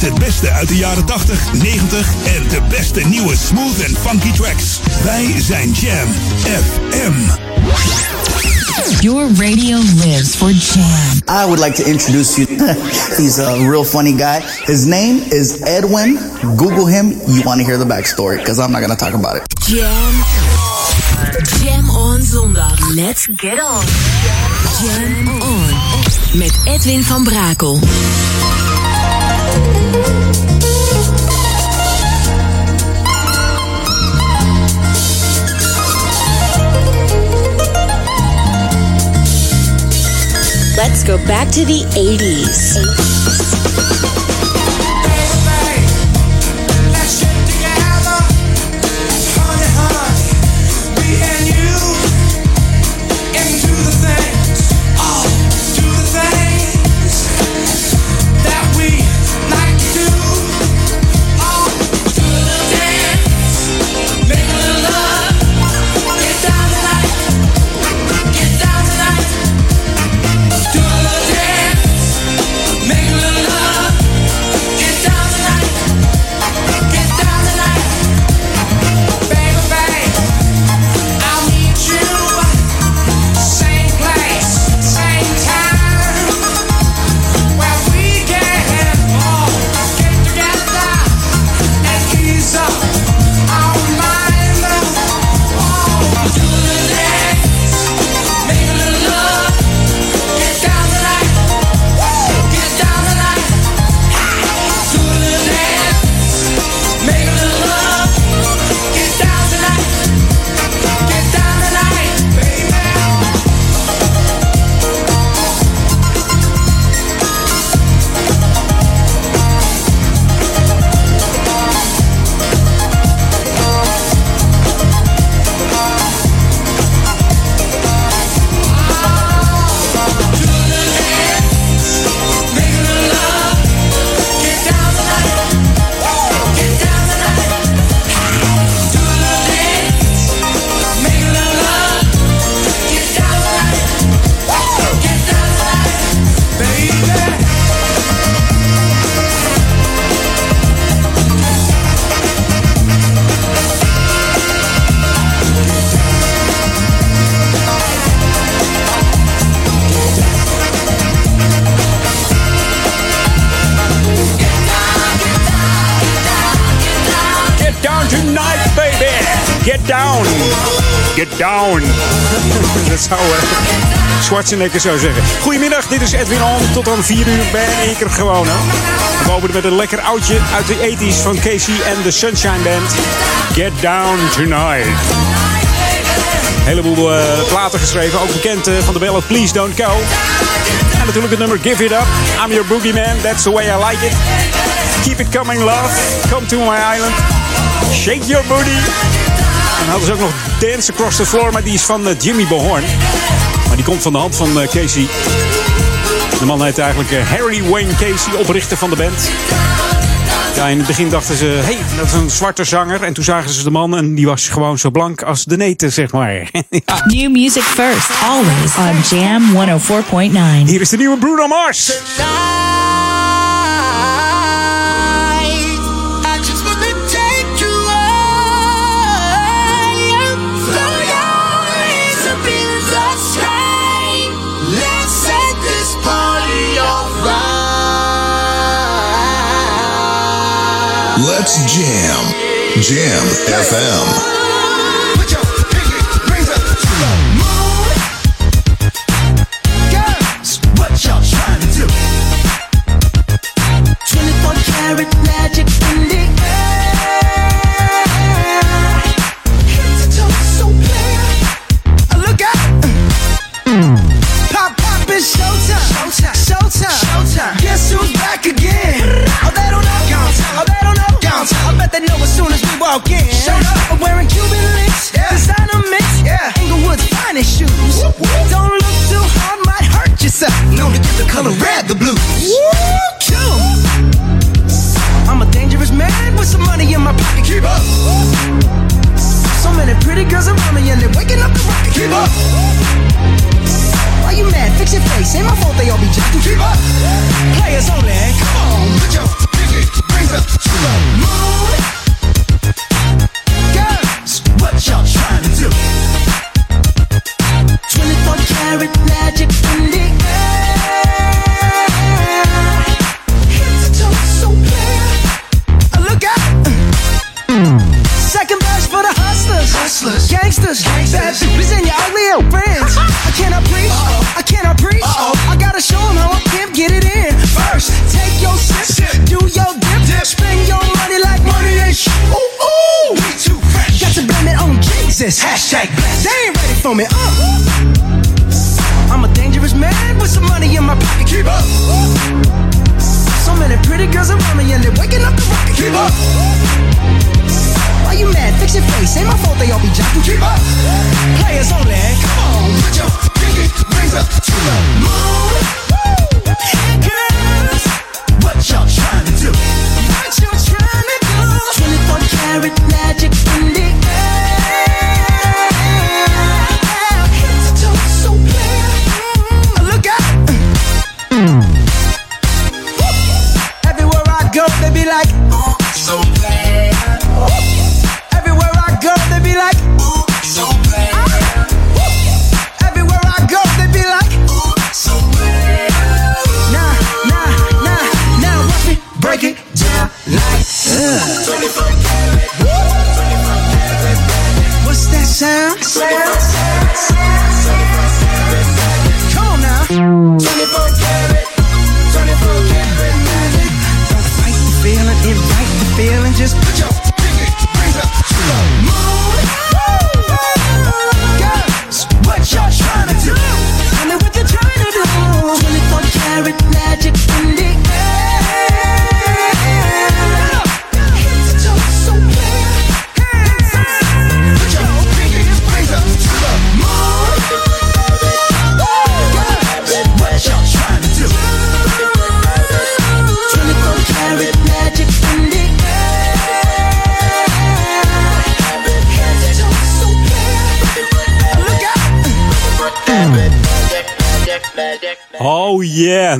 het beste uit de jaren 80, 90 en de beste nieuwe smooth en funky tracks. Wij zijn Jam FM. Your radio lives for Jam. I would like to introduce you. He's a real funny guy. His name is Edwin. Google him. You want to hear the backstory because I'm not going to talk about it. Jam. Jam on zondag. Let's get on. Jam on. Met Edwin van Brakel. Let's go back to the 80s. Zou zeggen. Goedemiddag, dit is Edwin On. Tot aan 4 uur ben ik er gewoon. Hè. We openen met een lekker oudje uit de 80s van Casey en de Sunshine Band. Get down tonight. Een heleboel uh, platen geschreven, ook bekend uh, van de ballad Please Don't Go. En natuurlijk het nummer Give It Up. I'm Your Boogeyman, That's the Way I Like It. Keep It Coming Love, Come to My Island. Shake Your Booty. En hadden ze ook nog Dance Across the Floor, maar die is van uh, Jimmy Bohorn. Die komt van de hand van uh, Casey. De man heet eigenlijk uh, Harry Wayne Casey, oprichter van de band. Ja, in het begin dachten ze, hé, hey, dat is een zwarte zanger. En toen zagen ze de man en die was gewoon zo blank als de neten, zeg maar. ja. New music first, always on Jam 104.9. Hier is de nieuwe Bruno Mars. Let's jam. Jam FM. Blues. Woo, kill 'em. I'm a dangerous man with some money in my pocket. Keep up. So many pretty girls around me and they're waking up the rocket. Keep up. Why you mad? Fix your face. Ain't my fault they all be jacking. Keep up. Players only. Come on, put your pinky rings up to the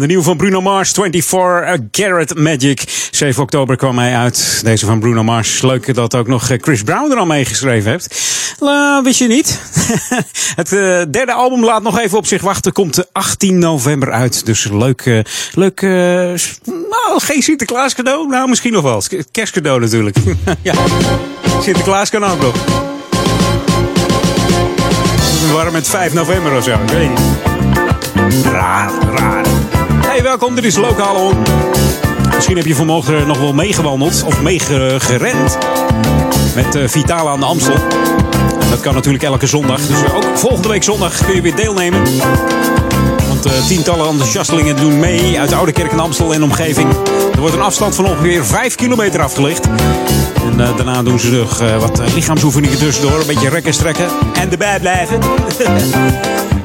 de nieuwe van Bruno Mars, 24 Carat Magic. 7 oktober kwam hij uit. Deze van Bruno Mars. Leuk dat ook nog eh, Chris Brown er al meegeschreven heeft. La, wist je niet? Het eh, derde album laat nog even op zich wachten. Komt de 18 november uit. Dus leuk, eh, leuk, eh, nou, geen Sinterklaas cadeau. Nou, misschien nog wel. Kerstcadeau natuurlijk. ja, Sinterklaas kan ook nog. Waren met 5 november of zo, ik weet niet. Raar, raar. Welkom, dit is Lokale On. Misschien heb je vanmorgen nog wel meegewandeld of meegerend met eh, Vitale aan de Amstel. Dat kan natuurlijk elke zondag. Dus ook volgende week zondag kun je weer deelnemen. Want eh, tientallen enthousiastelingen doen mee uit Oudekerk en Amstel en omgeving. Er wordt een afstand van ongeveer 5 kilometer afgelegd. En eh, daarna doen ze nog eh, wat lichaamsoefeningen tussendoor. Een beetje rekken strekken. En erbij blijven.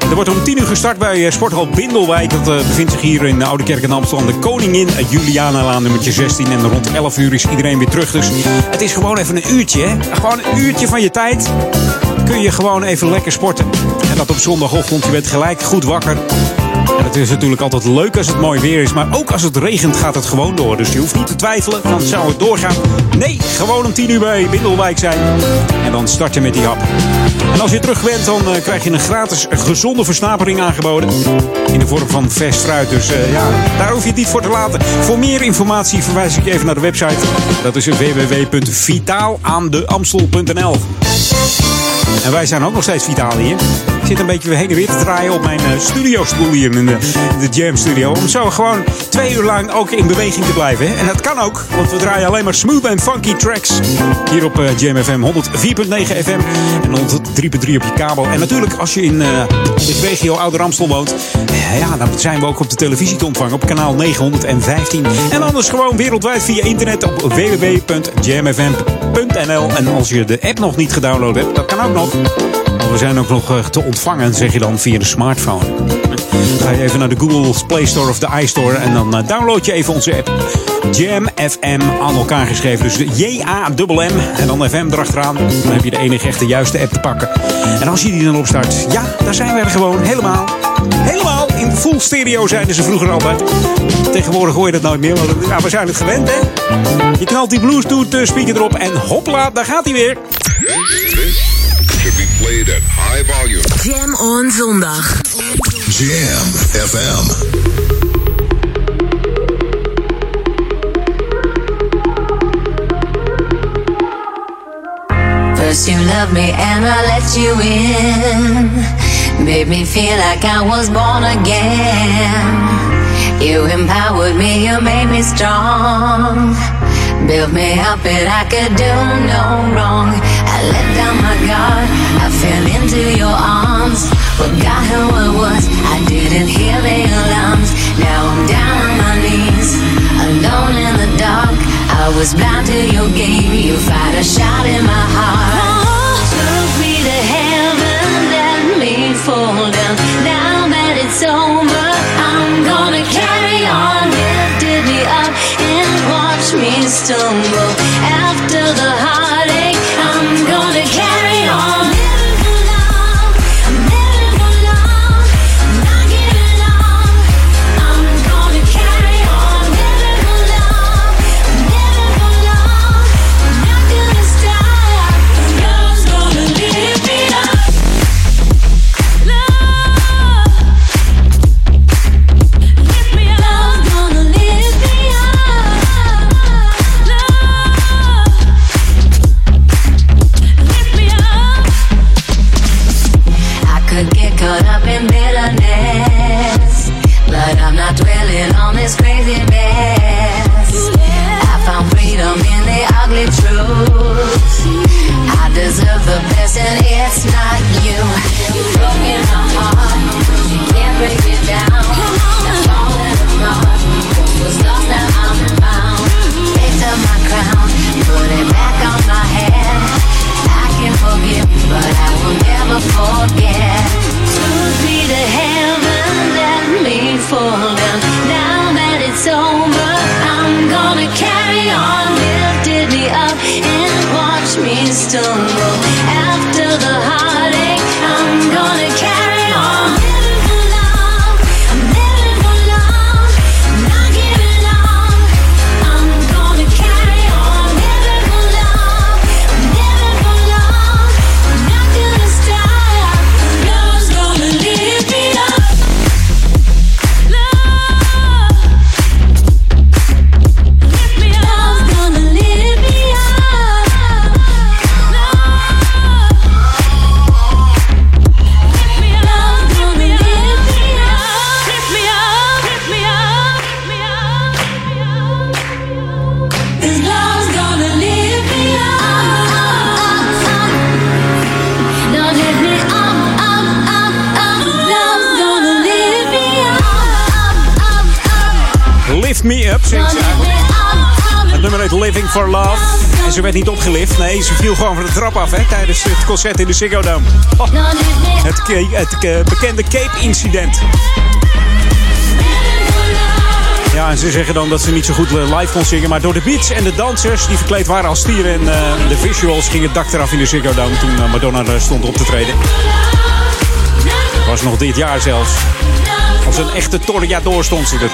Er wordt om 10 uur gestart bij Sporthal Bindelwijk. Dat bevindt zich hier in de Oude Kerk in Amstel aan de Koningin Julianalaan nummertje 16. En rond 11 uur is iedereen weer terug. Dus het is gewoon even een uurtje. Hè? Gewoon een uurtje van je tijd. Kun je gewoon even lekker sporten. En dat op zondagochtend. Je bent gelijk goed wakker. Het is natuurlijk altijd leuk als het mooi weer is. Maar ook als het regent gaat het gewoon door. Dus je hoeft niet te twijfelen. Dan zou het doorgaan. Nee, gewoon om 10 uur bij Bindelwijk zijn. En dan start je met die hap. En als je terug bent, dan eh, krijg je een gratis gezonde versnapering aangeboden. In de vorm van vers fruit. Dus eh, ja, daar hoef je het niet voor te laten. Voor meer informatie verwijs ik je even naar de website. Dat is www.vitaalaandeamstel.nl En wij zijn ook nog steeds vitaal hier. Zit een beetje heen en weer te draaien op mijn eh, studiostoel hier in de, de Jam Studio. Om zo gewoon twee uur lang ook in beweging te blijven. En dat kan ook, want we draaien alleen maar smooth en funky tracks. Hier op eh, Jam FM 104.9 FM en 103.3 op je kabel. En natuurlijk als je in eh, de regio Ouder Amstel woont. ja, dan zijn we ook op de televisie te ontvangen op kanaal 915. En anders gewoon wereldwijd via internet op www.jamfm.nl. En als je de app nog niet gedownload hebt, dat kan ook nog. Want we zijn ook nog eh, te ontvangen, zeg je dan, via de smartphone. Ga je even naar de Google Play Store of de iStore en dan eh, download je even onze app. Jam FM aan elkaar geschreven. Dus J-A-M-M en dan FM erachteraan. Dan heb je de enige echte juiste app te pakken. En als je die dan opstart, ja, daar zijn we er gewoon helemaal. Helemaal in full stereo zeiden ze vroeger altijd. Tegenwoordig hoor je dat nooit meer, want we zijn het gewend, hè? Je knalt die Bluetooth eh, speaker erop en hopla, daar gaat hij weer. Should played at high volume. Jam on zondag. Jam FM. First you loved me and I let you in. Made me feel like I was born again. You empowered me, you made me strong. Built me up and I could do no wrong. I let down my guard, I fell into your arms. Forgot who I was, I didn't hear the alarms. Now I'm down on my knees, alone in the dark. I was blind to your game, you fired a shot in my heart. Took me to heaven, let me fall down. Now that it's over, stumble. After the heartache, tijdens het concert in de Ziggo Dome. Oh, het het bekende Cape-incident. Ja, en ze zeggen dan dat ze niet zo goed eh, live kon zingen. Maar door de beats en de dansers die verkleed waren als stieren... en eh, de visuals ging het dak eraf in de Ziggo Dome... toen eh, Madonna stond op te treden. Was nog dit jaar zelfs. Als een echte toreador stond ze er.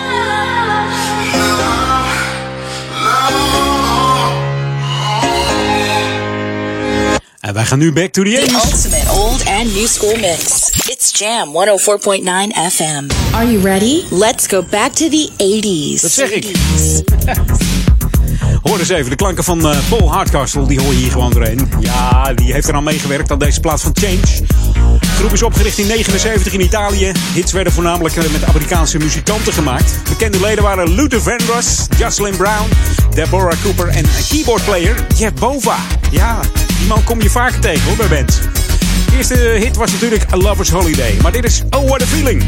Wij gaan nu back to the The 80s. ultimate old and new school mix. It's Jam 104.9 FM. Are you ready? Let's go back to the 80s. Dat zeg ik. Hoor eens even, de klanken van eh, Paul Hardcastle, die hoor je hier gewoon doorheen. Ja, die heeft er aan meegewerkt aan deze plaats van Change. De groep is opgericht in 79 in Italië. Hits werden voornamelijk eh, met Amerikaanse muzikanten gemaakt. Bekende leden waren Luther Vandross, Jocelyn Brown, Deborah Cooper en keyboardplayer Jeff Bova. Ja, die kom je vaker tegen hoor bij bands. De eerste hit was natuurlijk A Lover's Holiday. Maar dit is Oh What A Feeling.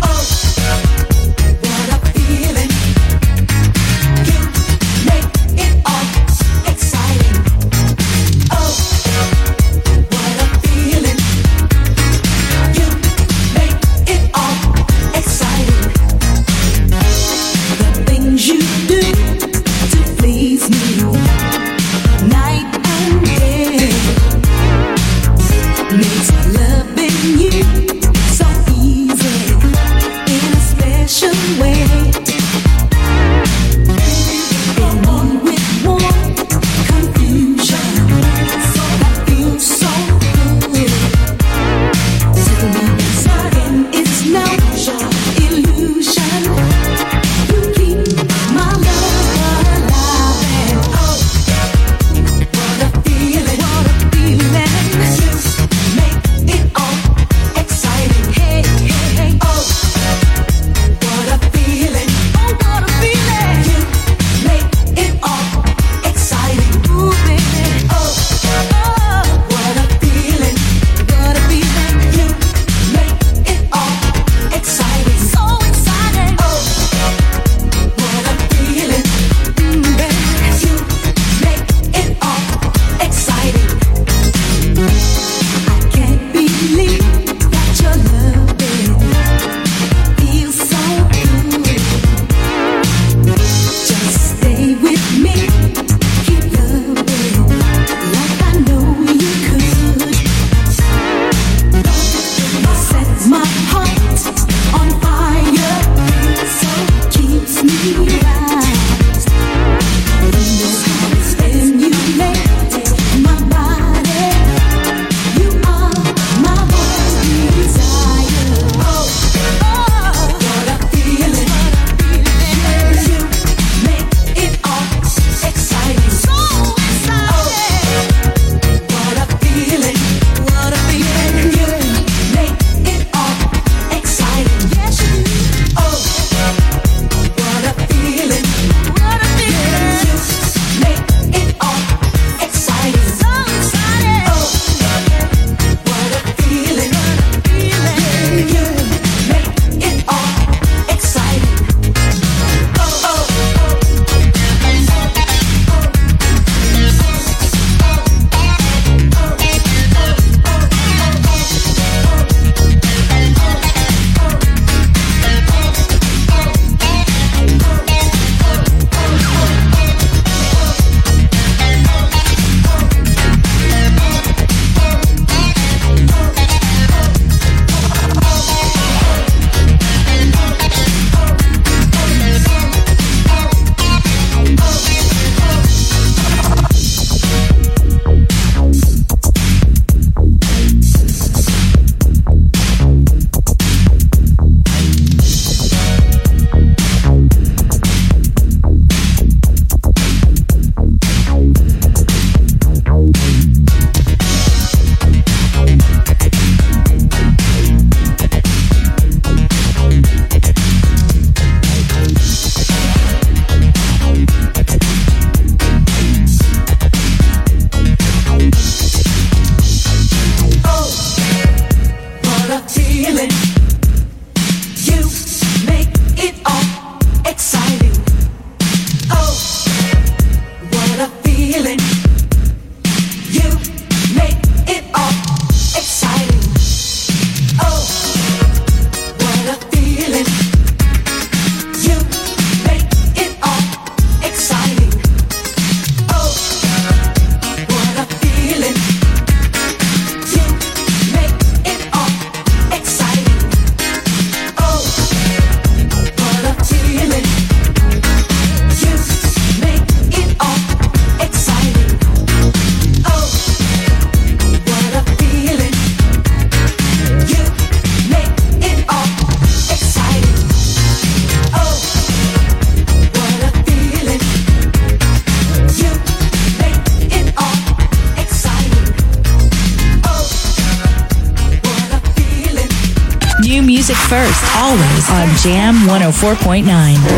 104.9.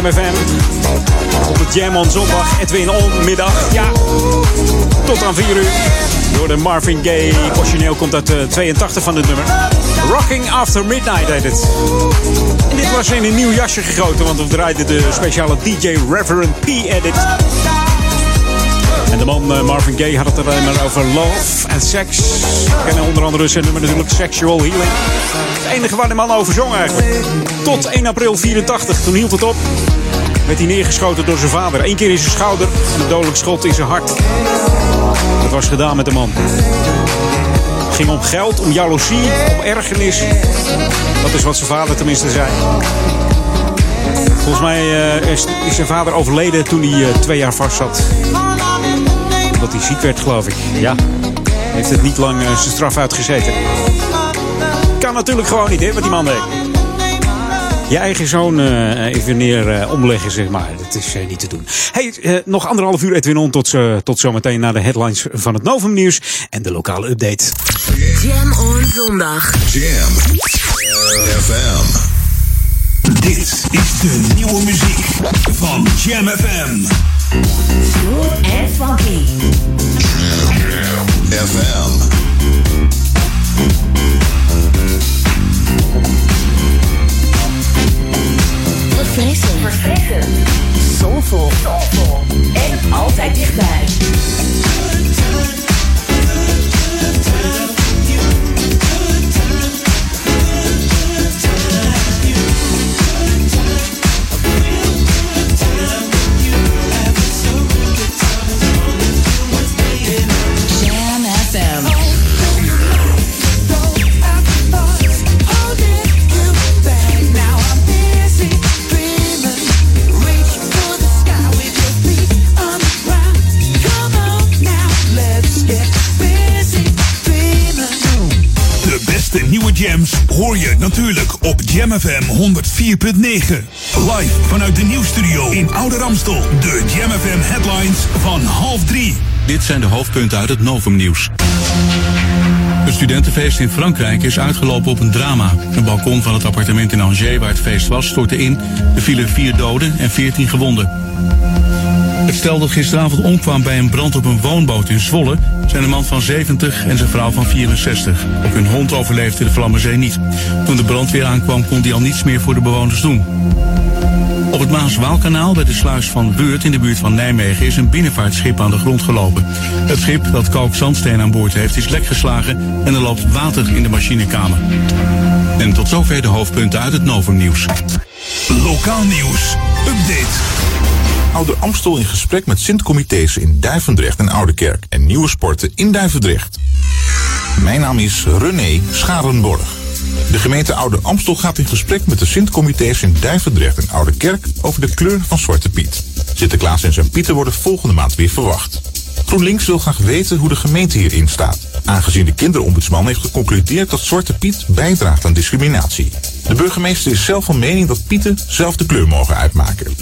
FM. Op het Jam on zondag, Edwin On middag. Ja, tot aan 4 uur. Door de Marvin Gaye. Origineel komt uit uh, 82 van het nummer. Rocking After Midnight. En dit was in een nieuw jasje gegoten, want we draaiden de speciale DJ Reverend P edit. En de man uh, Marvin Gaye had het alleen maar over love en seks. We kennen onder andere zijn nummer natuurlijk Sexual Healing. Het enige waar de man over zong eigenlijk. Tot 1 april 84, toen hield het op. Werd hij neergeschoten door zijn vader. Eén keer in zijn schouder en een dodelijk schot in zijn hart. Dat was gedaan met de man. Het ging om geld, om jaloezie, om ergernis. Dat is wat zijn vader tenminste zei. Volgens mij uh, is, is, zijn vader overleden toen hij uh, twee jaar vast zat. Omdat hij ziek werd, geloof ik. Ja, heeft het niet lang uh, zijn straf uitgezeten. Kan natuurlijk gewoon niet, hè, wat die man deed. Je eigen zoon even neer omleggen, zeg maar. Dat is niet te doen. Hey, nog anderhalf uur Edwin On tot, tot zometeen naar de headlines van het Novum Nieuws en de lokale update. Jam on zondag. Jam FM. Dit is de nieuwe muziek van Jam FM. Smooth and funky. Jam FM. Verfrissend. Verfrissend. Soulful. Soulful. En altijd dichtbij. Jams hoor je natuurlijk op Jam FM 104.9. Live vanuit de nieuwstudio in Oude Ramstel. De Jam FM headlines van half drie. Dit zijn de hoofdpunten uit het Novumnieuws. Het studentenfeest in Frankrijk is uitgelopen op een drama. Een balkon van het appartement in Angers waar het feest was stortte in. Er vielen vier doden en veertien gewonden. Het stel dat gisteravond omkwam bij een brand op een woonboot in Zwolle zijn een man van 70 en zijn vrouw van 64. Ook hun hond overleefde de Vlammenzee niet. Toen de brandweer aankwam kon die al niets meer voor de bewoners doen. Op het Maas-Waalkanaal bij de sluis van Weurt in de buurt van Nijmegen is een binnenvaartschip aan de grond gelopen. Het schip dat kalkzandsteen aan boord heeft is lek geslagen en er loopt water in de machinekamer. En tot zover de hoofdpunten uit het Novumnieuws. Lokaal nieuws. Update. Ouder Amstel in gesprek met Sint-comité's in Duivendrecht en Oudekerk en nieuwe sporten in Duivendrecht. Mijn naam is René Scharenborg. De gemeente Oude Amstel gaat in gesprek met de Sint-comité's in Duivendrecht en Oudekerk over de kleur van Zwarte Piet. Sinterklaas en zijn Pieten worden volgende maand weer verwacht. GroenLinks wil graag weten hoe de gemeente hierin staat, aangezien de kinderombudsman heeft geconcludeerd dat Zwarte Piet bijdraagt aan discriminatie. De burgemeester is zelf van mening dat Pieten zelf de kleur mogen uitmaken.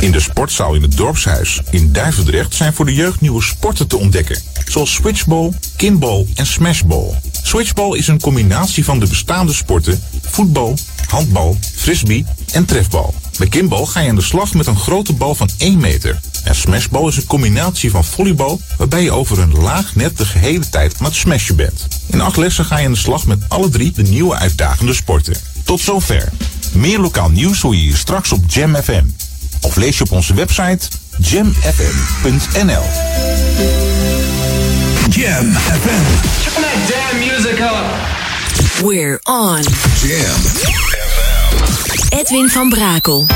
In de sportzaal in het dorpshuis in Duivendrecht zijn voor de jeugd nieuwe sporten te ontdekken. Zoals switchball, kinball en smashball. Switchball is een combinatie van de bestaande sporten voetbal, handbal, frisbee en trefbal. Bij kinball ga je aan de slag met een grote bal van 1 meter. En smashball is een combinatie van volleybal waarbij je over een laag net de gehele tijd aan het smashen bent. In acht lessen ga je aan de slag met alle drie de nieuwe uitdagende sporten. Tot zover. Meer lokaal nieuws hoor je hier straks op Jam FM. Of lees je op onze website jamfm.nl. Jam FM. Turn that damn music up. We're on. Jam Edwin van Brakel.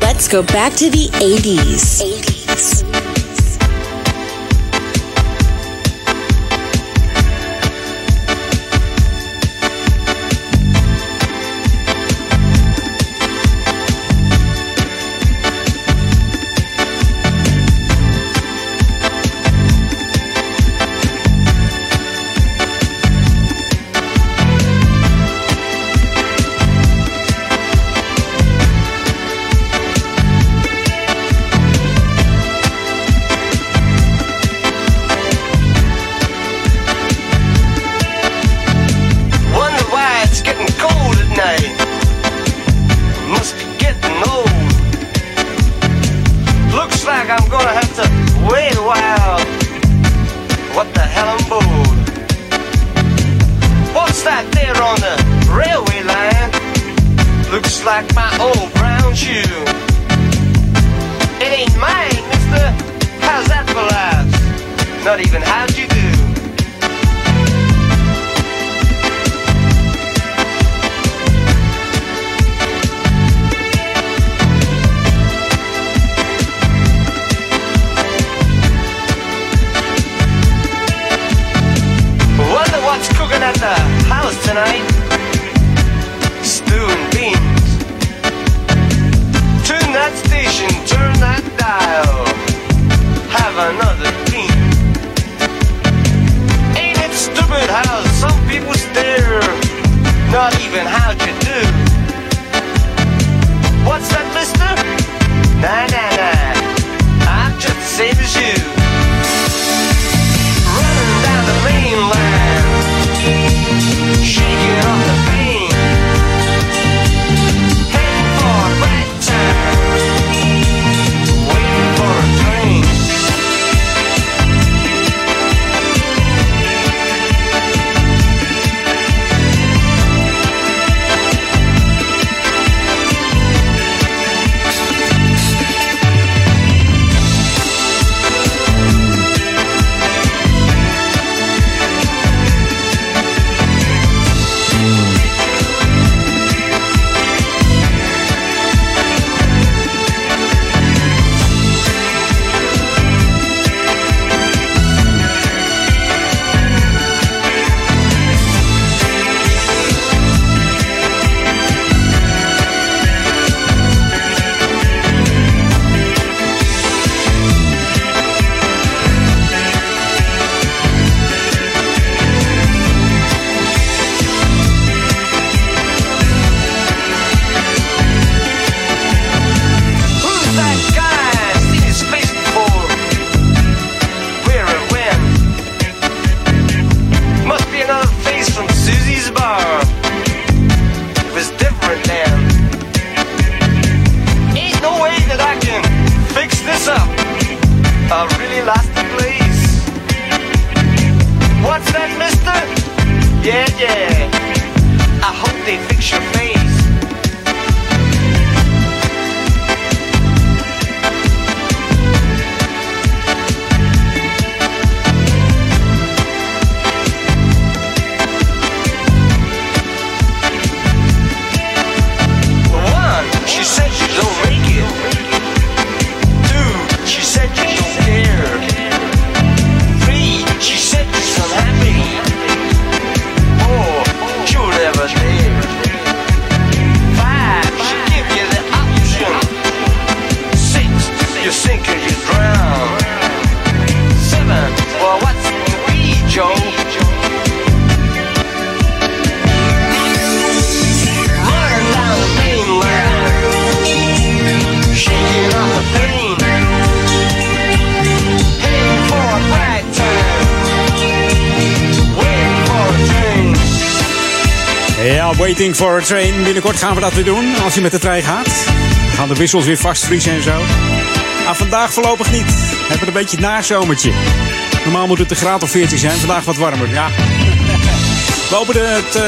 Let's go back to the 80s. 80s. Waiting for a train. Binnenkort gaan we dat weer doen. Als je met de trein gaat. Dan gaan de wissels weer vastvriezen en zo. Maar vandaag voorlopig niet. We hebben een beetje het nazomertje. Normaal moet het een graad of 14 zijn. Vandaag wat warmer. Ja. We openen het, eh,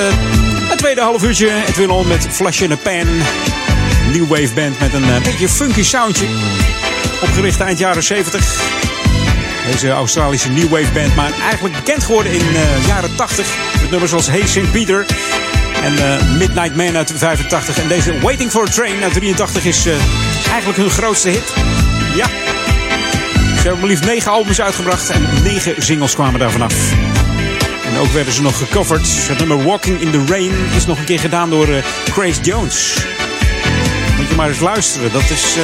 het tweede half uurtje. Edwin On met Flash in a Pan. New Wave Band met een eh, beetje funky soundje. Opgericht eind jaren 70. Deze Australische New Wave Band. Maar eigenlijk bekend geworden in de jaren 80. Met nummers zoals Hey St. Peter. En eh, Midnight Man uit 85. En deze Waiting for a Train uit 83 is eh, eigenlijk hun grootste hit. Ja. Ze hebben maar liefst negen albums uitgebracht. En negen singles kwamen daar vanaf. En ook werden ze nog gecoverd. Het nummer Walking in the Rain is nog een keer gedaan door eh, Grace Jones. Moet je maar eens luisteren. Dat is,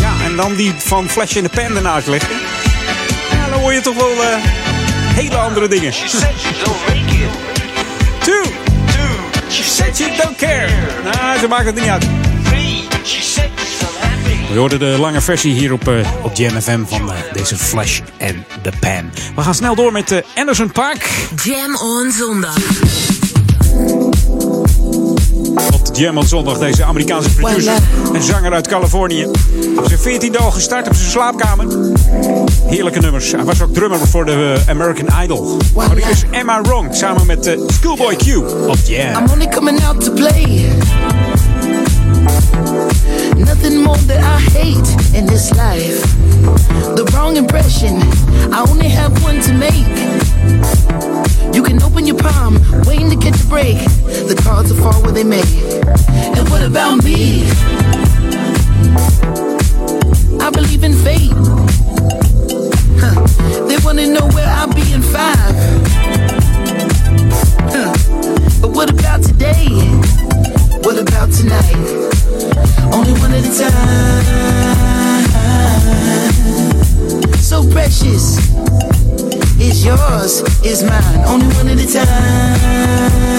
ja, en dan die van Flash in the Pan ernaast leggen. Ja, dan hoor je toch wel hele andere dingen. You don't care. Nou, ze maakt het niet uit. We hoorden de lange versie hier op, eh, op Jam FM van eh, deze Flash and the Pan. We gaan snel door met eh, Anderson Park. Jam on zondag. Op Jam on Zondag, deze Amerikaanse producer en zanger uit Californië. Op zijn 14 dagen gestart op zijn slaapkamer. Heerlijke nummers. Hij was ook drummer voor de eh, American Idol. Maar is Emma Wrong samen met de Schoolboy Q op Jam. I'm only coming out to play. Nothing more that I hate in this life. The wrong impression. I only have one to make. You can open your palm, waiting to catch a break. The cards will fall where they may. And what about me? I believe in fate. Huh. They wanna know where I'll be in five. Huh. But what about today? What about tonight? Only one at a time. So precious it's yours, it's mine, only one at a time.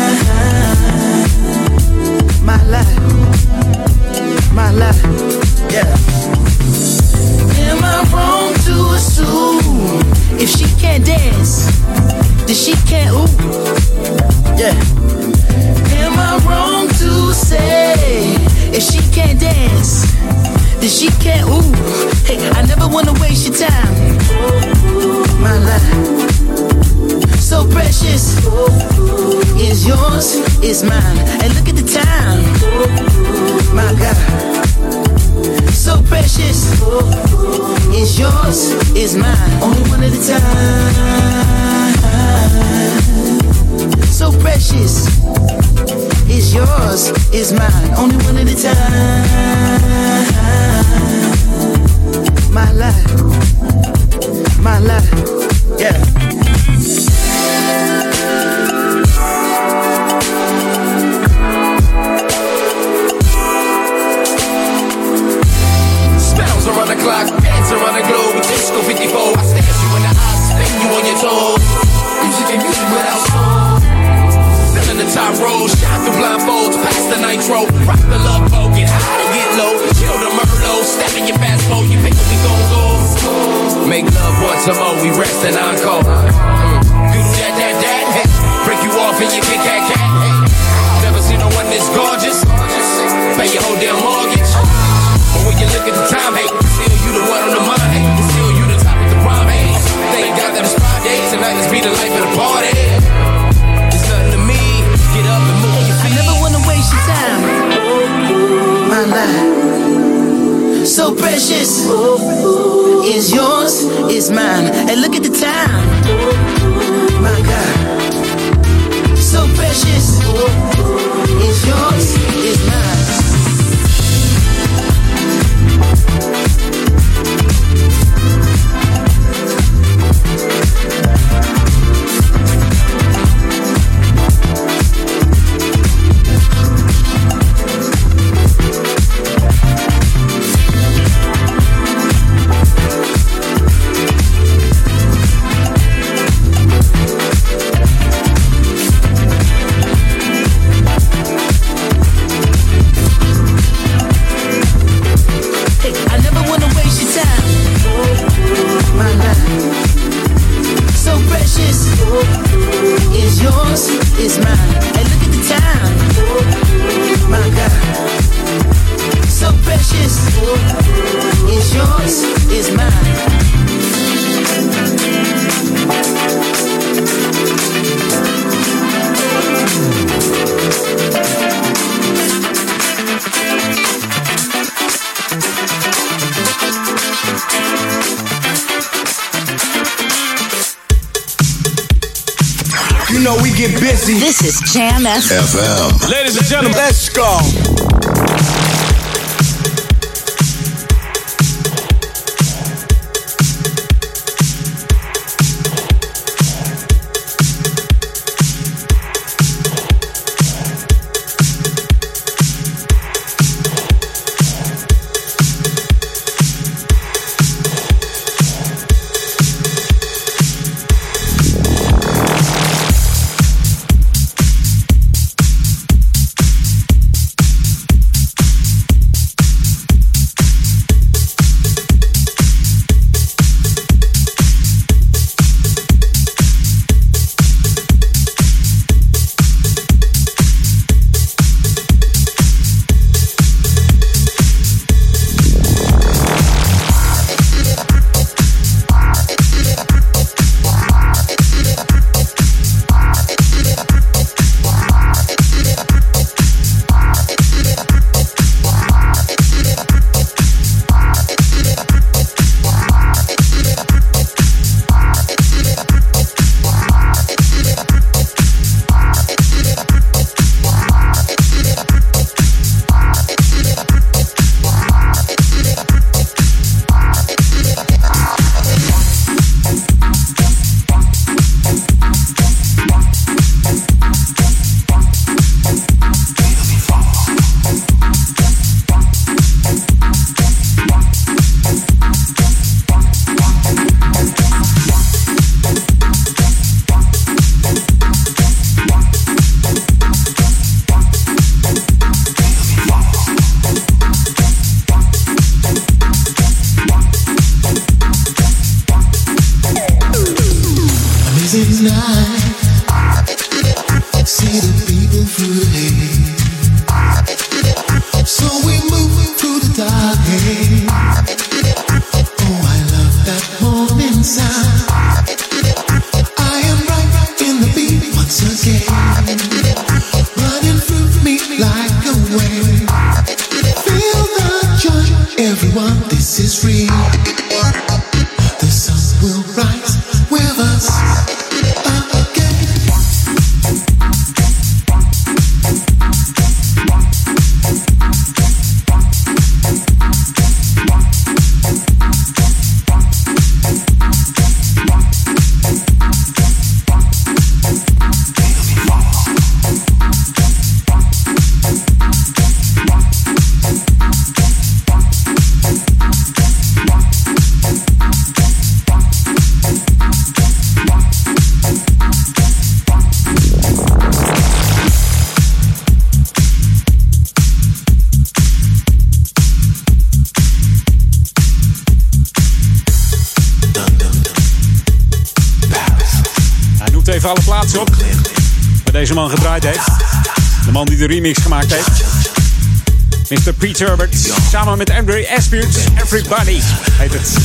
Herbert. Samen met Andre Aspute. Everybody heet het.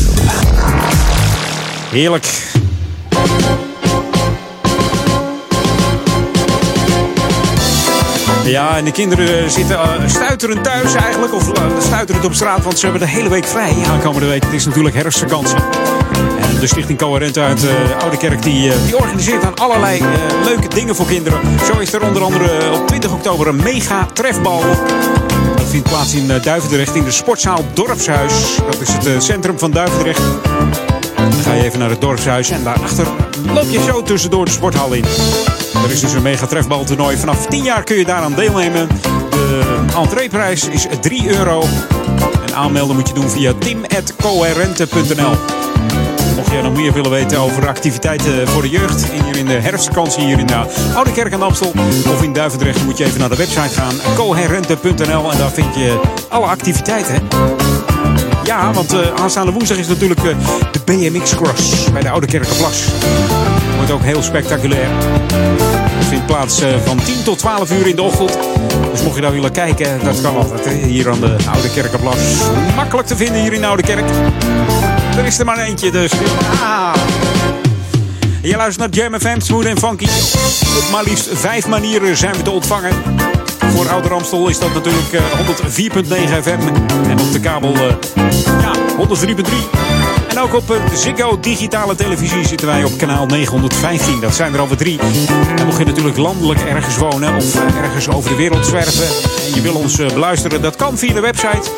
Heerlijk. Ja, en de kinderen zitten uh, thuis eigenlijk. Of uh, stuiterend op straat, want ze hebben de hele week vrij aankomende week. Het is natuurlijk herfstvakantie. En de Stichting Coherent uit uh, Oude Kerk die, die organiseert aan allerlei leuke dingen voor kinderen. Zo is er onder andere op 20 oktober een mega trefbal. Vindt plaats in Duivendrecht in de sportzaal Dorpshuis. Dat is het centrum van Duivendrecht. Dan ga je even naar het dorpshuis en daarachter loop je zo tussendoor de sporthal in. Er is dus een mega trefbaltoernooi. Vanaf 10 jaar kun je daaraan deelnemen. De entreeprijs is 3 euro. En aanmelden moet je doen via tim.coherente.nl. Mocht jij nog meer willen weten over activiteiten voor de jeugd hier in de herfstvakantie hier in de Oude Kerk aan Amstel of in Duivendrecht, moet je even naar de website gaan, coherente.nl en daar vind je alle activiteiten. Ja, want uh, aanstaande woensdag is natuurlijk uh, de BMX Cross bij de Oude Kerkenplas. Wordt ook heel spectaculair. Het vindt plaats van 10 tot 12 uur in de ochtend. Dus mocht je daar willen kijken, dat kan altijd hier aan de Oude Kerkenplas. Makkelijk te vinden hier in de Oude Kerk. Er is er maar eentje, dus. Ah. Je luistert naar Jam FM, Smooth en Funky. Op maar liefst vijf manieren zijn we te ontvangen. Voor Ouder Amstel is dat natuurlijk uh, 104.9 FM. En op de kabel uh, ja, 103.3. En ook op uh, Ziggo digitale televisie zitten wij op kanaal 915. Dat zijn er alweer drie. En mocht je natuurlijk landelijk ergens wonen of ergens over de wereld zwerven en je wil ons beluisteren, dat kan via de website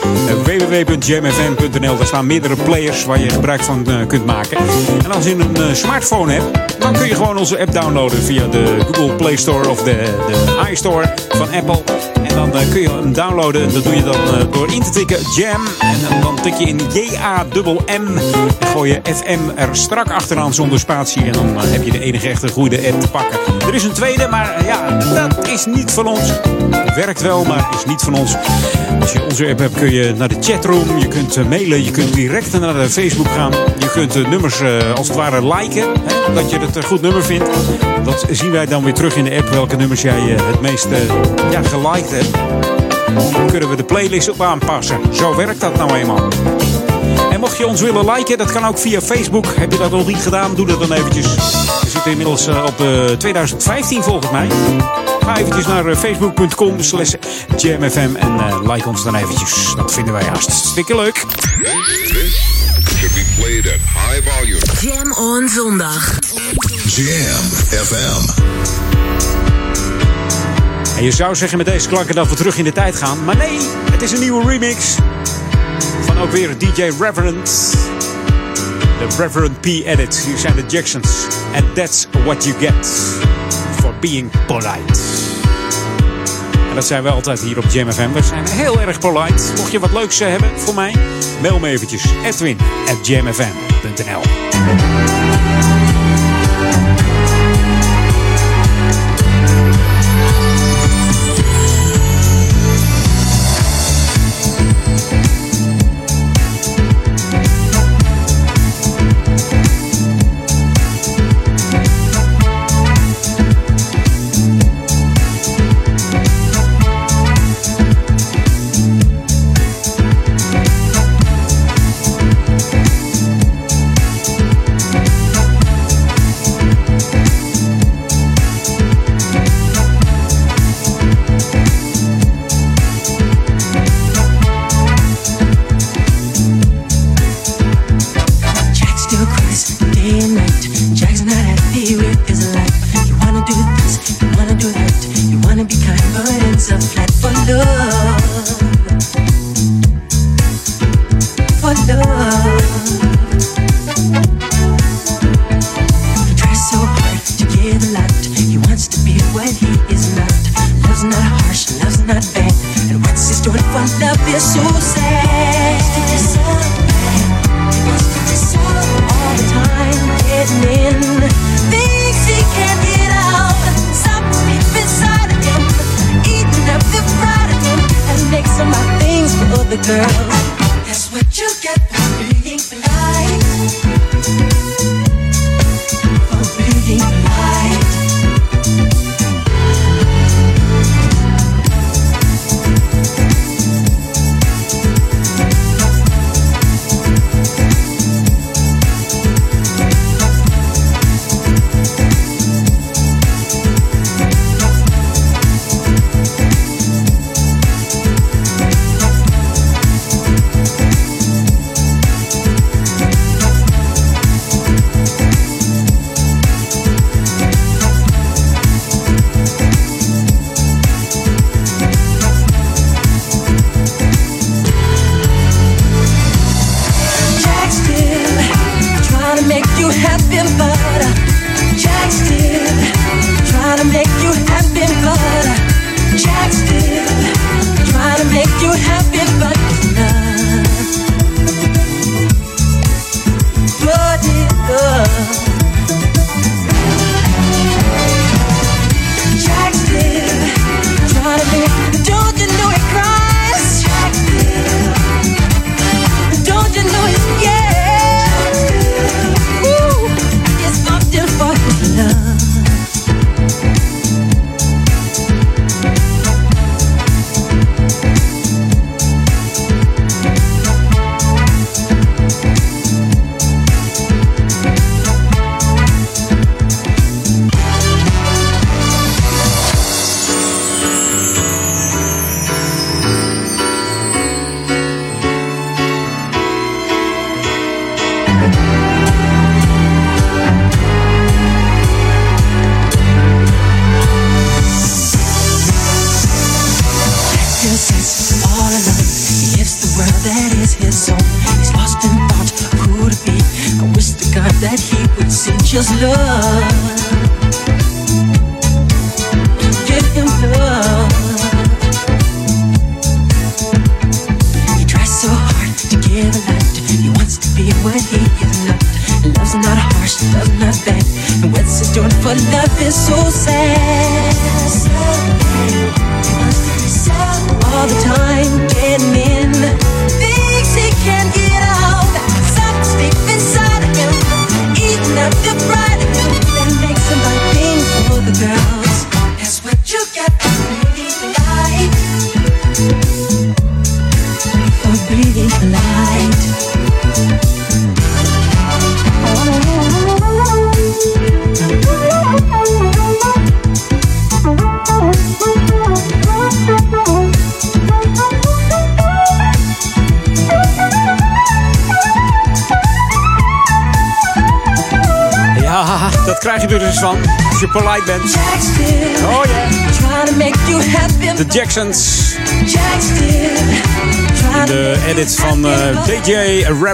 www.jamfm.nl. Daar staan meerdere players waar je gebruik van kunt maken. En als je een smartphone hebt, dan kun je gewoon onze app downloaden via de Google Play Store of de, de iStore van Apple. En dan kun je hem downloaden. Dat doe je dan door in te tikken Jam. En dan tik je in J-A-M-M. Gooi je FM er strak achteraan zonder spatie. En dan heb je de enige echte goede app te pakken. Er is een tweede, maar ja, dat is niet van ons. Het werkt wel, maar is niet van ons. Als je onze app hebt, kun je naar de chatroom. Je kunt mailen. Je kunt direct naar de Facebook gaan. Je kunt nummers als het ware liken. Hè, dat je het een goed nummer vindt. Dat zien wij dan weer terug in de app. Welke nummers jij het meest ja, geliked hebt. Dan kunnen we de playlist op aanpassen. Zo werkt dat nou eenmaal. Mocht je ons willen liken, dat kan ook via Facebook. Heb je dat nog niet gedaan, doe dat dan eventjes. We zitten inmiddels op uh, 2015 volgens mij. Ga eventjes naar uh, facebook.com slash jamfm en uh, like ons dan eventjes. Dat vinden wij hartstikke leuk. should be played at high volume. Jam on zondag. Jam FM. En je zou zeggen met deze klanken dat we terug in de tijd gaan. Maar nee, het is een nieuwe remix. Van ook weer DJ Reverend. De Reverend P Edit. Hier zijn de Jacksons. And that's what you get. For being polite. En dat zijn we altijd hier op Jam FM. We zijn heel erg polite. Mocht je wat leuks hebben voor mij, mail me eventjes. Edwin at jamfm.nl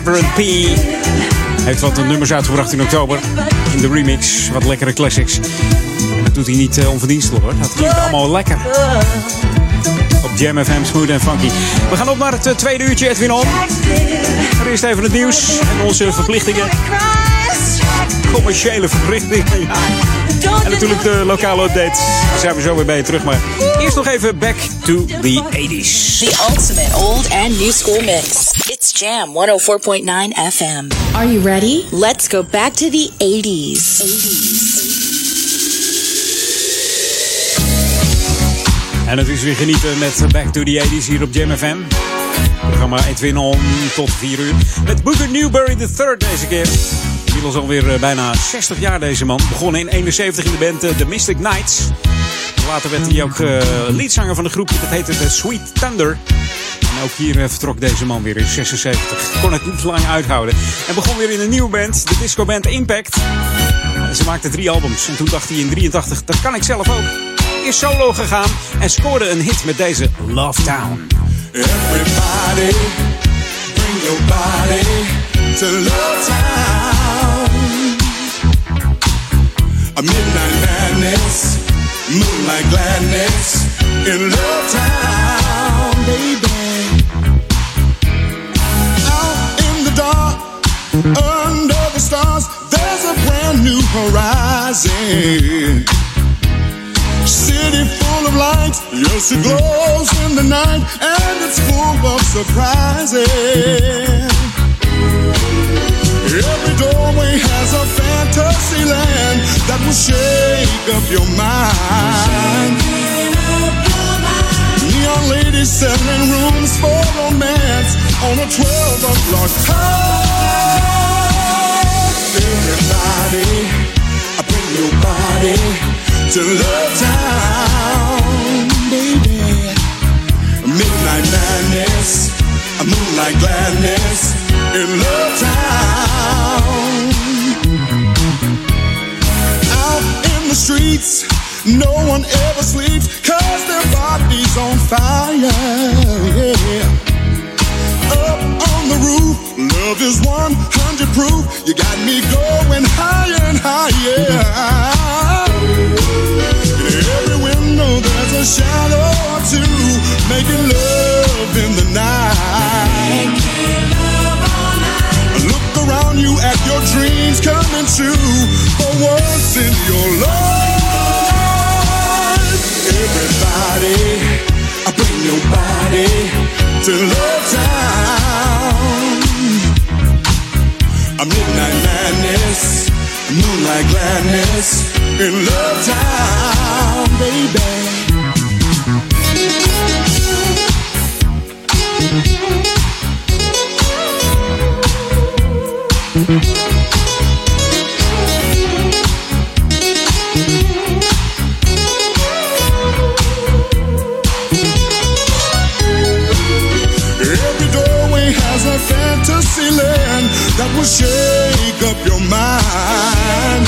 Reverend P. Heeft wat nummers uitgebracht in oktober. In de remix. Wat lekkere classics. Dat doet hij niet eh, onverdienstelijk hoor. Dat klinkt allemaal lekker. Op Jam FM, Smooth en Funky. We gaan op naar het eh, tweede uurtje, Edwin On. Eerst even het nieuws en onze verplichtingen. Commerciële verplichtingen. En natuurlijk de lokale update. Daar zijn we zo weer bij je terug. Maar eerst nog even back to the 80s. The ultimate old and new school mix. Jam 104.9 FM. Are you ready? Let's go back to the 80s. 80s. En het is weer genieten met Back to the 80s hier op Jam FM. Programma Edwin On tot 4 uur. Met Booker Newberry III deze keer. Inmiddels alweer eh, bijna 60 jaar deze man. Begonnen in 71 in de band eh, The Mystic Knights. Later werd hij ook eh, leadzanger van de groep. Dat heette The Sweet Thunder. Ook hier eh, vertrok deze man weer in 76. Kon het niet lang uithouden. En begon weer in een nieuwe band, de discoband Impact. En ze maakte drie albums. En toen dacht hij in 83, dat kan ik zelf ook. Is solo gegaan en scoorde een hit met deze Love Town. Everybody, bring your body to Love Town. A midnight madness, moonlight gladness in Love Town, baby. Under the stars, there's a brand new horizon. City full of lights, Yes, it glows in the night, and it's full of surprises. Every doorway has a fantasy land that will shake up your mind. Neon ladies selling rooms for romance on a 12 o'clock high. Everybody, I bring your body to Love Town, baby. Midnight madness, a moonlight gladness in Love Town. Out in the streets, no one ever sleeps, cause their body's on fire, yeah. Up on the roof, love is 100 proof. You got me going higher and higher. In every window, there's a shadow or two, making love in the night. Look around you at your dreams coming true for once in your life. Everybody, I bring your body to Love Town. A midnight madness, moonlight gladness in Love Town, baby. Every land that will shake up your mind.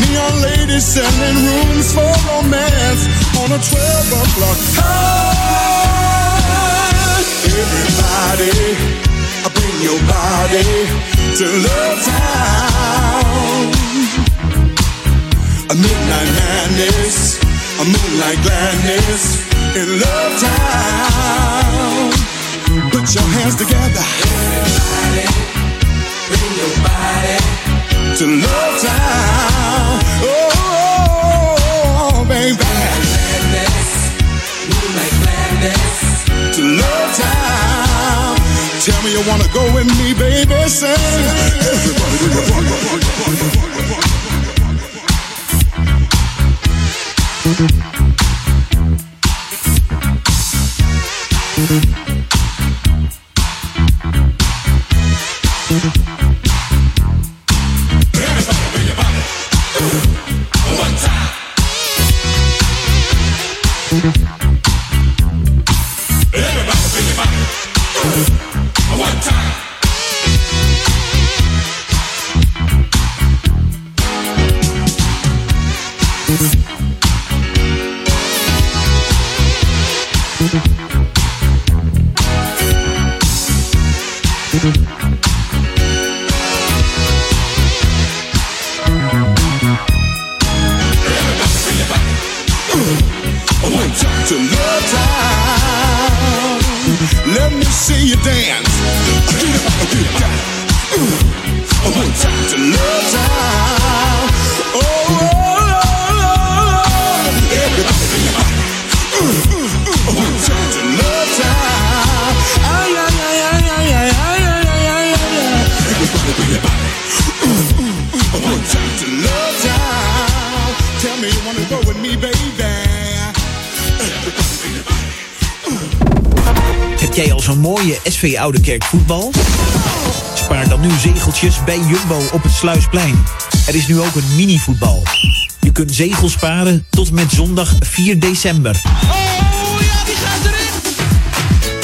Neon ladies selling rooms for romance on a 12 o'clock high. Everybody, bring your body to Love Town. A midnight madness, a moonlight gladness in Love Town. Put your hands together. Everybody, bring your body to Love Town. Oh, baby. Gladness, moonlight gladness to Love Town. Tell me you wanna go with me, baby. Say, everybody, do your part, zo'n mooie SV Oude Kerk voetbal? Spaar dan nu zegeltjes bij Jumbo op het Sluisplein. Er is nu ook een mini-voetbal. Je kunt zegels sparen tot met zondag 4 december.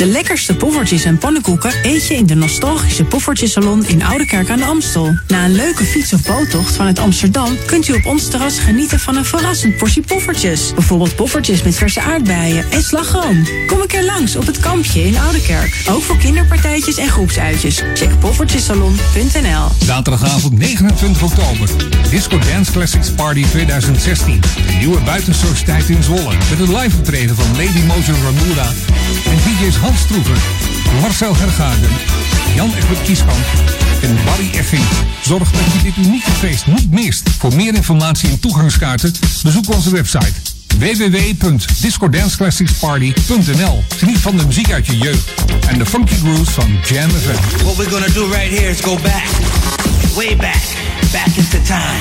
De lekkerste poffertjes en pannenkoeken eet je in de nostalgische Poffertjesalon in Oudekerk aan de Amstel. Na een leuke fiets- of boottocht vanuit Amsterdam kunt u op ons terras genieten van een verrassend portie poffertjes. Bijvoorbeeld poffertjes met verse aardbeien en slagroom. Kom een keer langs op het kampje in Oudekerk. Ook voor kinderpartijtjes en groepsuitjes. Check poffertjesalon.nl Zaterdagavond 29 oktober. Disco Dance Classics Party 2016. Een nieuwe buitensociëteit in Zwolle. Met een live optreden van Lady Mojo Ramura en DJ's Stroever, Marcel Hergagen, Jan Egbert Kieskamp en Barry Effing. Zorg dat je dit unieke feest niet mist. Voor meer informatie en toegangskaarten bezoek onze website www.discodanceclassicsparty.nl Geniet van de muziek uit je jeugd en de funky grooves van Jam FM. What we're gonna do right here is go back, way back, back into time.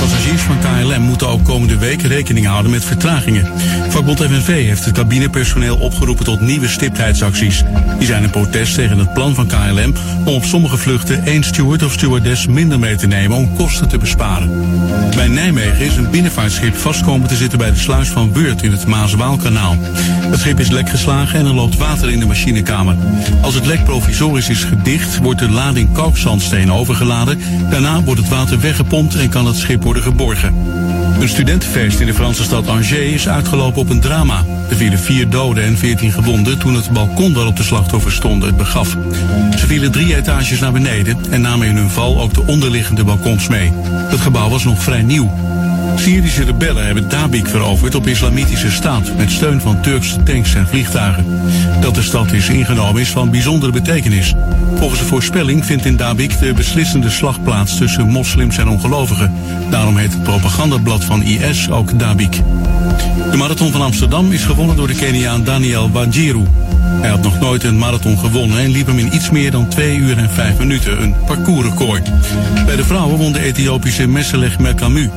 Passagiers van KLM moeten ook komende week rekening houden met vertragingen. Vakbond FNV heeft het cabinepersoneel opgeroepen tot nieuwe stiptheidsacties. Die zijn een protest tegen het plan van KLM om op sommige vluchten één steward of stewardess minder mee te nemen om kosten te besparen. Bij Nijmegen is een binnenvaartschip vastkomen te zitten bij de sluis van Weurt in het Maas-Waalkanaal. Het schip is lek geslagen en er loopt water in de machinekamer. Als het lek provisorisch is gedicht, wordt de lading kalkzandsteen overgeladen. Daarna wordt het water weggepompt en kan het schip worden geborgen. Een studentenfeest in de Franse stad Angers is uitgelopen op een drama. Er vielen vier doden en veertien gewonden toen het balkon waarop de slachtoffers stonden het begaf. Ze vielen drie etages naar beneden en namen in hun val ook de onderliggende balkons mee. Het gebouw was nog vrij nieuw. Syrische rebellen hebben Dabik veroverd op islamitische staat met steun van Turkse tanks en vliegtuigen. Dat de stad is ingenomen is van bijzondere betekenis. Volgens de voorspelling vindt in Dabik de beslissende slag plaats tussen moslims en ongelovigen. Daarom heet het propagandablad van IS ook Dabik. De marathon van Amsterdam is gewonnen door de Keniaan Daniel Wanjiru. Hij had nog nooit een marathon gewonnen en liep hem in iets meer dan 2 uur en 5 minuten, een parcoursrecord. Bij de vrouwen won de Ethiopische Messelech Merkamu.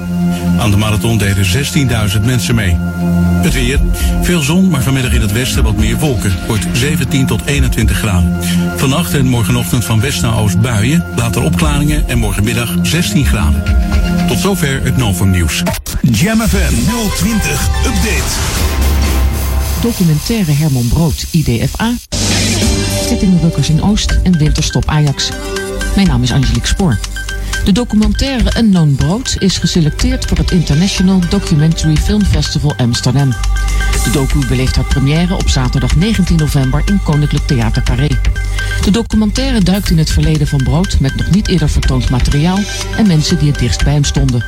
Aan de marathon deden 16.000 mensen mee. Het weer. Veel zon, maar vanmiddag in het westen wat meer wolken. Wordt 17 tot 21 graden. Vannacht en morgenochtend van west naar oost buien. Later opklaringen en morgenmiddag 16 graden. Tot zover het Novum Nieuws. Jam FM 020 Update. Documentaire Herman Brood, IDFA. Kettingrukkers in Oost en Winterstop Ajax. Mijn naam is Angelique Spoor. De documentaire Unknown Brood is geselecteerd voor het International Documentary Film Festival Amsterdam. De docu beleeft haar première op zaterdag 19 november in Koninklijk Theater Carré. De documentaire duikt in het verleden van Brood met nog niet eerder vertoond materiaal en mensen die het dichtst bij hem stonden.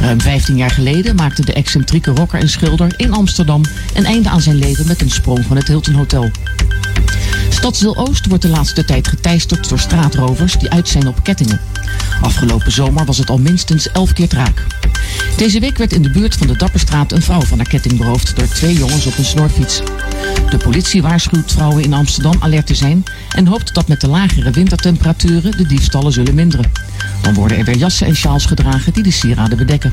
Ruim 15 jaar geleden maakte de excentrieke rocker en schilder in Amsterdam een einde aan zijn leven met een sprong van het Hilton Hotel. Stadsdeel Oost wordt de laatste tijd geteisterd door straatrovers die uit zijn op kettingen. Afgelopen zomer was het al minstens 11 keer raak. Deze week werd in de buurt van de Dapperstraat een vrouw van haar ketting beroofd door twee jongens op een snorfiets. De politie waarschuwt vrouwen in Amsterdam alert te zijn en hoopt dat met de lagere wintertemperaturen de diefstallen zullen minderen. Dan worden er weer jassen en sjaals gedragen die de sieraden bedekken.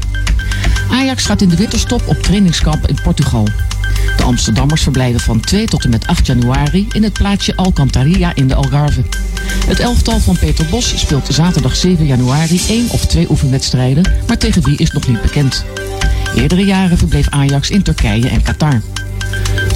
Ajax gaat in de winterstop op trainingskamp in Portugal. De Amsterdammers verblijven van 2 tot en met 8 januari in het plaatsje Alcantarilla in de Algarve. Het elftal van Peter Bos speelt zaterdag 7 januari één of twee oefenwedstrijden, maar tegen wie is nog niet bekend. Eerdere jaren verbleef Ajax in Turkije en Qatar.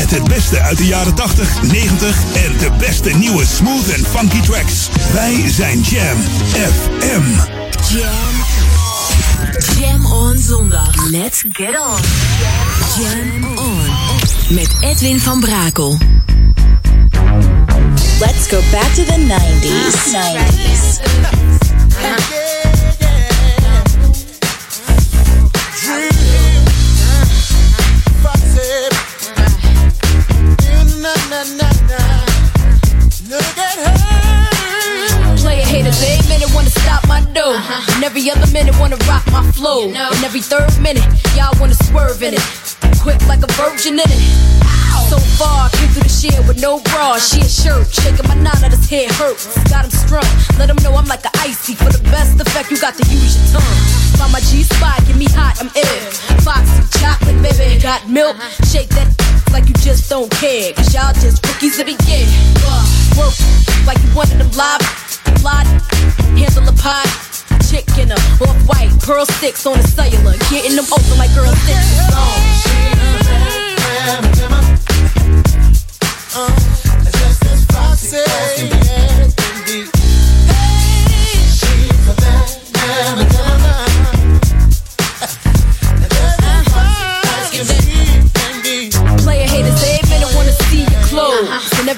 met het beste uit de jaren 80, 90 en de beste nieuwe smooth en funky tracks. Wij zijn Jam FM. Jam. Jam on zondag. Let's get on. Jam on. Met Edwin van Brakel. Let's go back to the 90s. 90s. Player haters, every minute wanna stop my dough. And every other minute wanna rock my flow. And every third minute, y'all wanna swerve in it. Quick like a virgin in it. So far, came through the shit with no bra. She a shirt, shaking my knot at his head hurts. Got him strung, let him know I'm like a icy. For the best effect, you got to use your tongue. Find my G spot, get me hot, I'm ill. Foxy chocolate, baby, got milk. Shake that like you just don't care. Cause y'all just rookies to begin. Uh, work like you wanted them live, lot, handle a pot. chick in a off white pearl sticks on the cellular, getting them open like girl six. Uh, uh, Player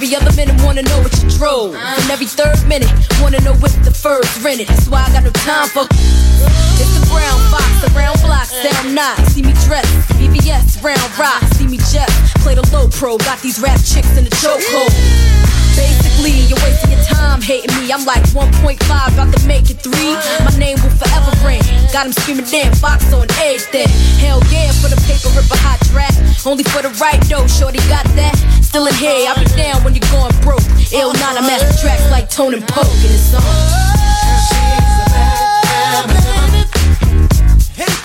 every other minute wanna know what you drove, and every third minute wanna know if the fur's rented. That's why I got no time for. It's the brown box, the brown block, sound not. See me dress, BBS, round rock. See me jet, play the low pro. Got these rap chicks in the chokehold. Basically, you're wasting your time hating me. I'm like 1.5, about to make it three. My name will forever ring. Got him screaming, damn, box on everything. Hell yeah, for the paper, rip a hot track. Only for the right though, shorty got that. Still in here, I'll be down when you're going broke. Ill not a master tracks like Tone and Poke in his song.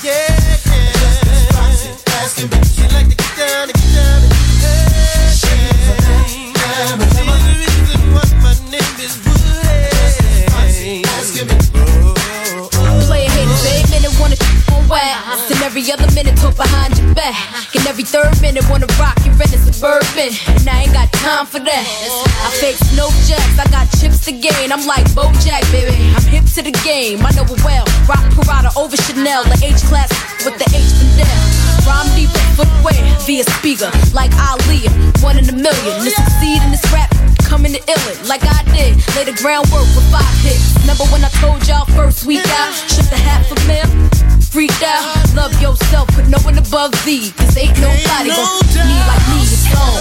Player every other minute talk behind your back. And every third minute wanna rock your red suburban. And I ain't got time for that. I fake no jacks, I got chips to gain. I'm like Bojack, baby. I'm hip to the game, I know it well. Rock Parada over Chanel, the H class with the H Fidel. Rhyme deep footwear via speaker, like Ali, one in a million. To succeed in this rap, coming to illin' like I did. Lay the groundwork with five hits. Remember when I told y'all first week out, shook the hat for mil? Freaked out, love yourself, put no one above thee. Cause ain't nobody gon' need like me, it's on.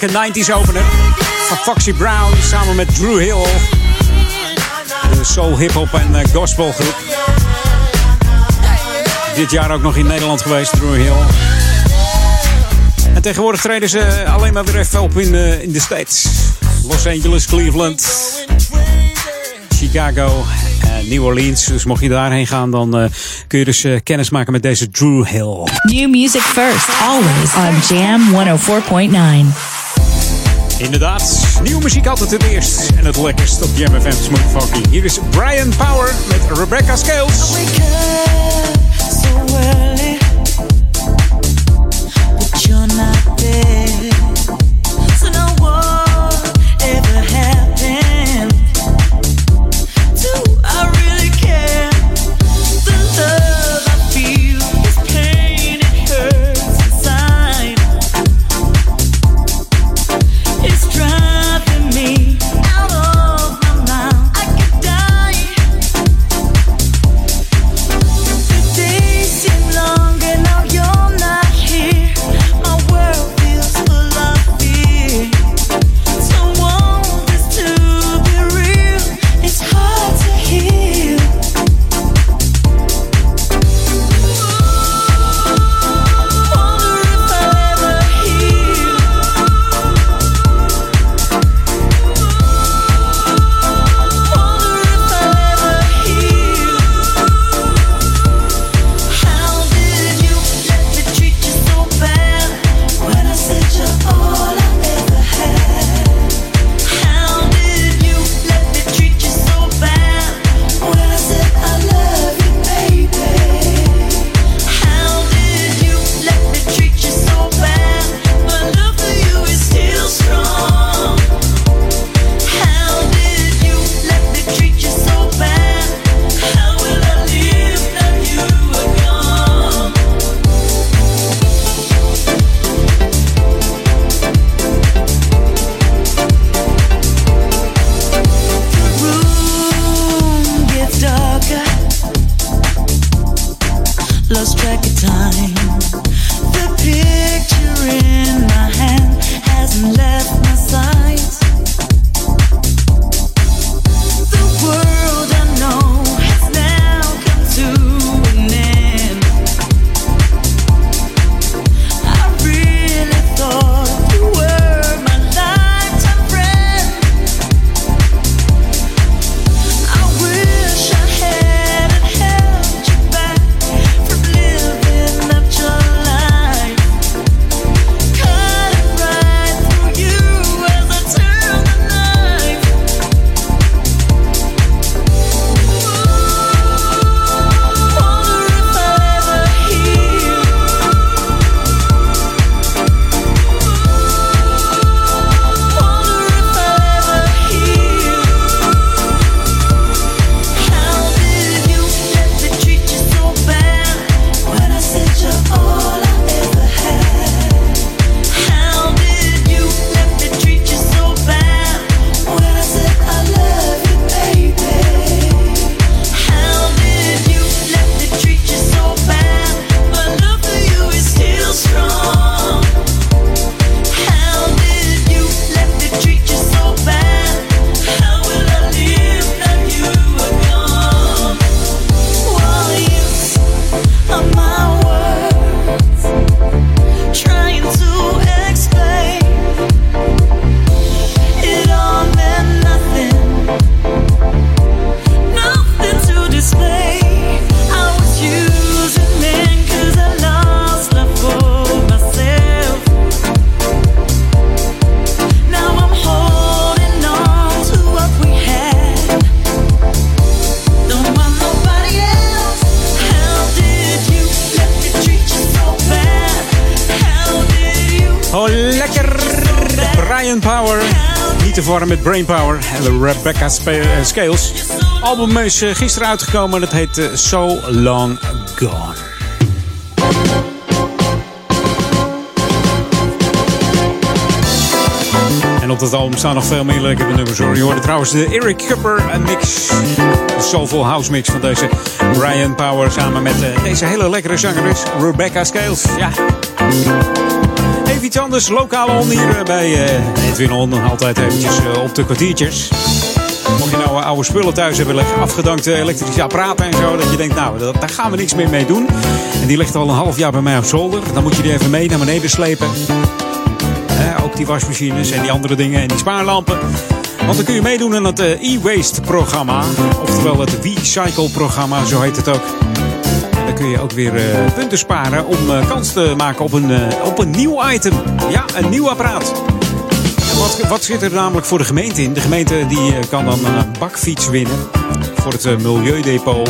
Heerlijke 90s opener van Foxy Brown samen met Drew Hill. De soul, hip-hop en eh, gospel groep. Dit jaar ook nog in Nederland geweest, Drew Hill. En tegenwoordig treden ze alleen maar weer even op in, eh, in de States. Los Angeles, Cleveland, Chicago en New Orleans. Dus mocht je daarheen gaan, dan eh, kun je dus eh, kennis maken met deze Drew Hill. New music first, always on Jam 104.9. Inderdaad, nieuwe muziek altijd het eerst. En het lekkerst op Jam FM Smooth Funky. Hier is Brian Power met Rebecca Scales. Vormen met Brain Power. En Rebecca eh, Scales. album is eh, gisteren uitgekomen en het heet eh, So Long Gone. En op dat album staan nog veel meer lekkere nummers hoor. Je hoorde trouwens de Eric Cupper mix. De Soulful House mix van deze Brian Power. Samen met deze hele lekkere zangeres Rebecca Scales. Ja. Iets anders. Lokale on hier eh, bij eh Edwin On. Altijd eventjes eh, op de kwartiertjes. Mocht je nou eh, oude spullen thuis hebben liggen, afgedankte elektrische apparaten en zo, dat je denkt, nou, daar gaan we niks meer mee doen. En die ligt al een half jaar bij mij op zolder. Dan moet je die even mee naar beneden slepen. Eh, ook die wasmachines en die andere dingen en die spaarlampen. Want dan kun je meedoen aan het eh, e-waste programma. Oftewel het Recycle programma, zo heet het ook. Dan kun je ook weer eh, punten sparen om eh, kans te maken op een, eh, op een nieuw item. Ja, een nieuw apparaat. En wat, wat zit er namelijk voor de gemeente in? De gemeente die kan dan een bakfiets winnen voor het Milieudepot.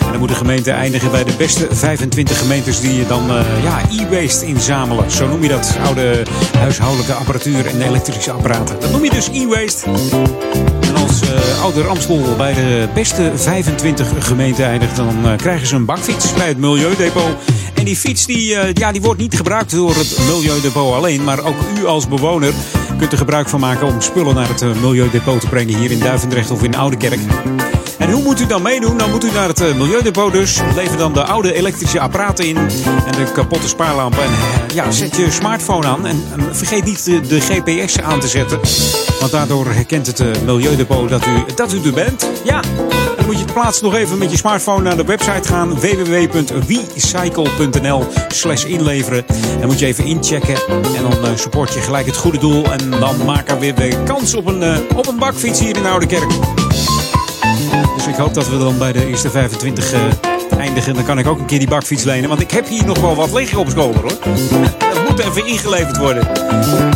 En dan moet de gemeente eindigen bij de beste 25 gemeentes die dan eh, ja, e-waste inzamelen. Zo noem je dat. Oude huishoudelijke apparatuur en elektrische apparaten. Dat noem je dus e-waste. Als eh Ouder Amstel bij de beste 25 gemeenten eindigt, dan eh, krijgen ze een bakfiets bij het Milieudepot. En die fiets die, eh, ja, die wordt niet gebruikt door het Milieudepot alleen, maar ook u als bewoner kunt er gebruik van maken om spullen naar het Milieudepot te brengen hier in Duivendrecht of in Oudekerk. En hoe moet u dan meedoen? Dan moet u naar het Milieudepot dus. Lever dan de oude elektrische apparaten in en de kapotte spaarlampen. En ja, zet je smartphone aan. En, en vergeet niet de, de GPS aan te zetten. Want daardoor herkent het eh, Milieudepot dat u, dat u er bent. Ja, dan moet je het plaats nog even met je smartphone naar de website gaan. www.recycle.nl slash inleveren. Dan moet je even inchecken. En dan eh, support je gelijk het goede doel. En dan maken we weer de kans op een, eh, op een bakfiets hier in Oude Kerk. Dus ik hoop dat we dan bij de eerste 25 eh, eindigen. Dan kan ik ook een keer die bakfiets lenen. Want ik heb hier nog wel wat liggen op school hoor. Moet even ingeleverd worden.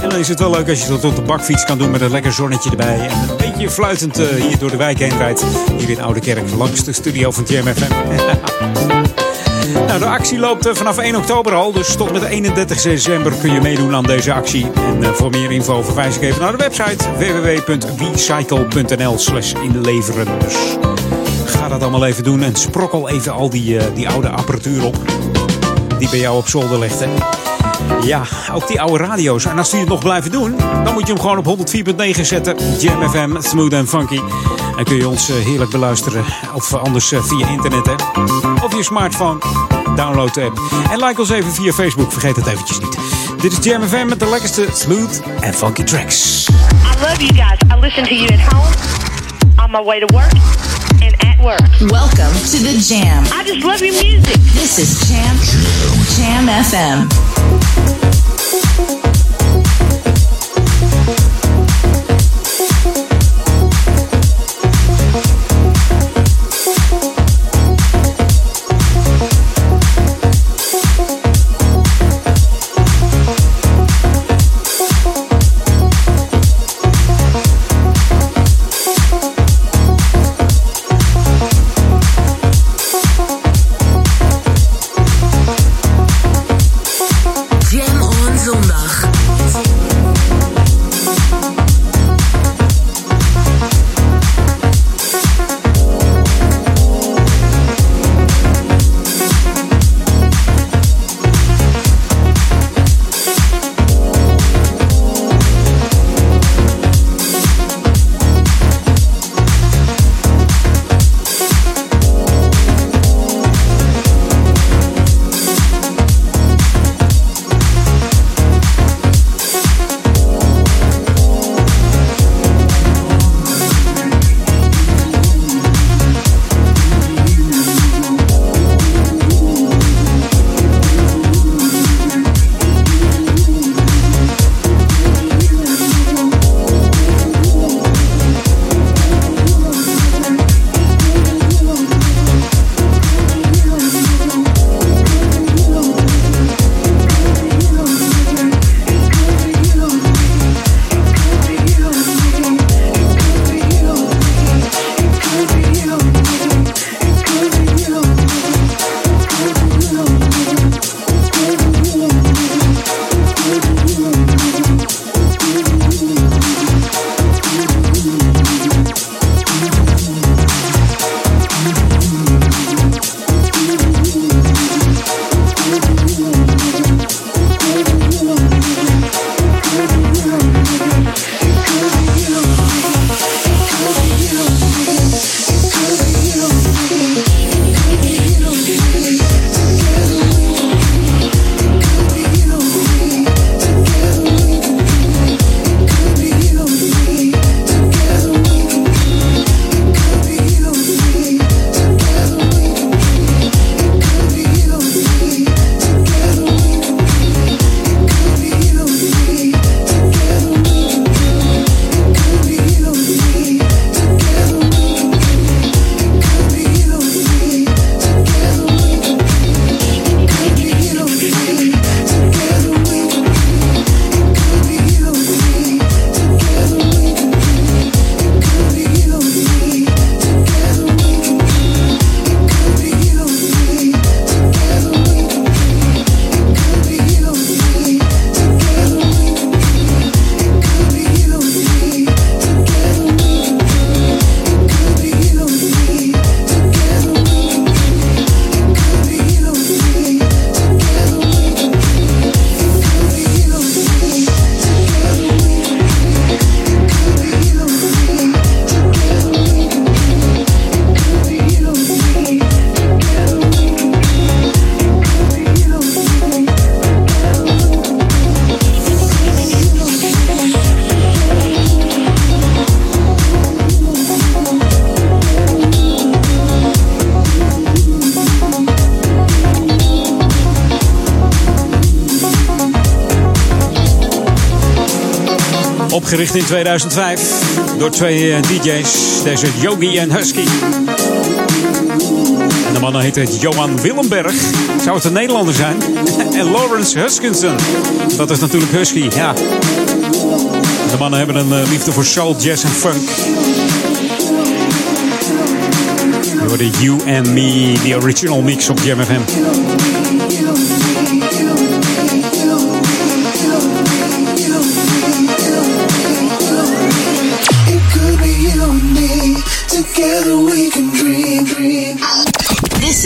En dan is het wel leuk als je dat op de bakfiets kan doen met een lekker zonnetje erbij. En een beetje fluitend eh, hier door de wijk heen rijdt. Hier in Oude Kerk, langs de studio van TMFM. Nou, de actie loopt eh, vanaf 1 oktober al. Dus tot met 31 december kun je meedoen aan deze actie. En eh, voor meer info verwijs ik even naar de website www.recycle.nl slash inleveren. Dus ga dat allemaal even doen en sprokkel even al die, die oude apparatuur op. Die bij jou op zolder ligt. Ja, ook die oude radio's. En als die het nog blijven doen, dan moet je hem gewoon op 104.9 zetten. Jam FM, smooth and funky. En kun je ons eh, heerlijk beluisteren. Of anders eh, via internet, hè. Of je smartphone. Download de app. En like ons even via Facebook. Vergeet het eventjes niet. Dit is Jam FM met de lekkerste smooth en funky tracks. I love you guys. I listen to you at home, on my way to work, and at work. Welcome to the Jam. I just love your music. This is Jam Jam FM. Opgericht in 2005 door twee eh, DJ's, deze Yogi en Husky. En de mannen heten Johan Willemberg, zou het een Nederlander zijn? en Lawrence Huskinson, dat is natuurlijk Husky, ja. De mannen hebben een eh, liefde voor soul, jazz en funk. Door de You and Me, the original mix op Jam FM.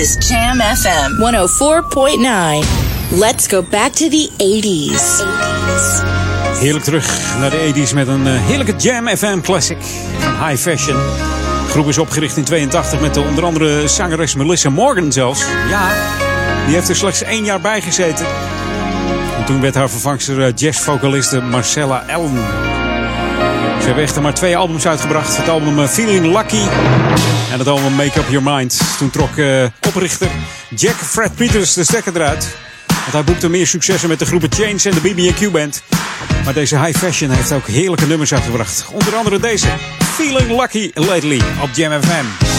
is Jam FM 104.9. Let's go back to the 80s. Heerlijk terug naar de 80s met een eh, heerlijke Jam FM classic van High Fashion. De groep is opgericht in 82 met onder andere zangeres Melissa Morgan zelfs. Ja, die heeft er slechts één jaar bij gezeten. En toen werd haar vervangster eh, jazzvocaliste Marcella Allen ze hebben echter maar twee albums uitgebracht. Het album eh, Feeling Lucky en het album Make Up Your Mind. Toen trok eh, oprichter Jack Fred Peters de stekker eruit. Want hij boekte meer successen met de groepen Change en de BB&Q Band. Maar deze high fashion heeft ook heerlijke nummers uitgebracht. Onder andere deze, Feeling Lucky Lately, op Jam FM.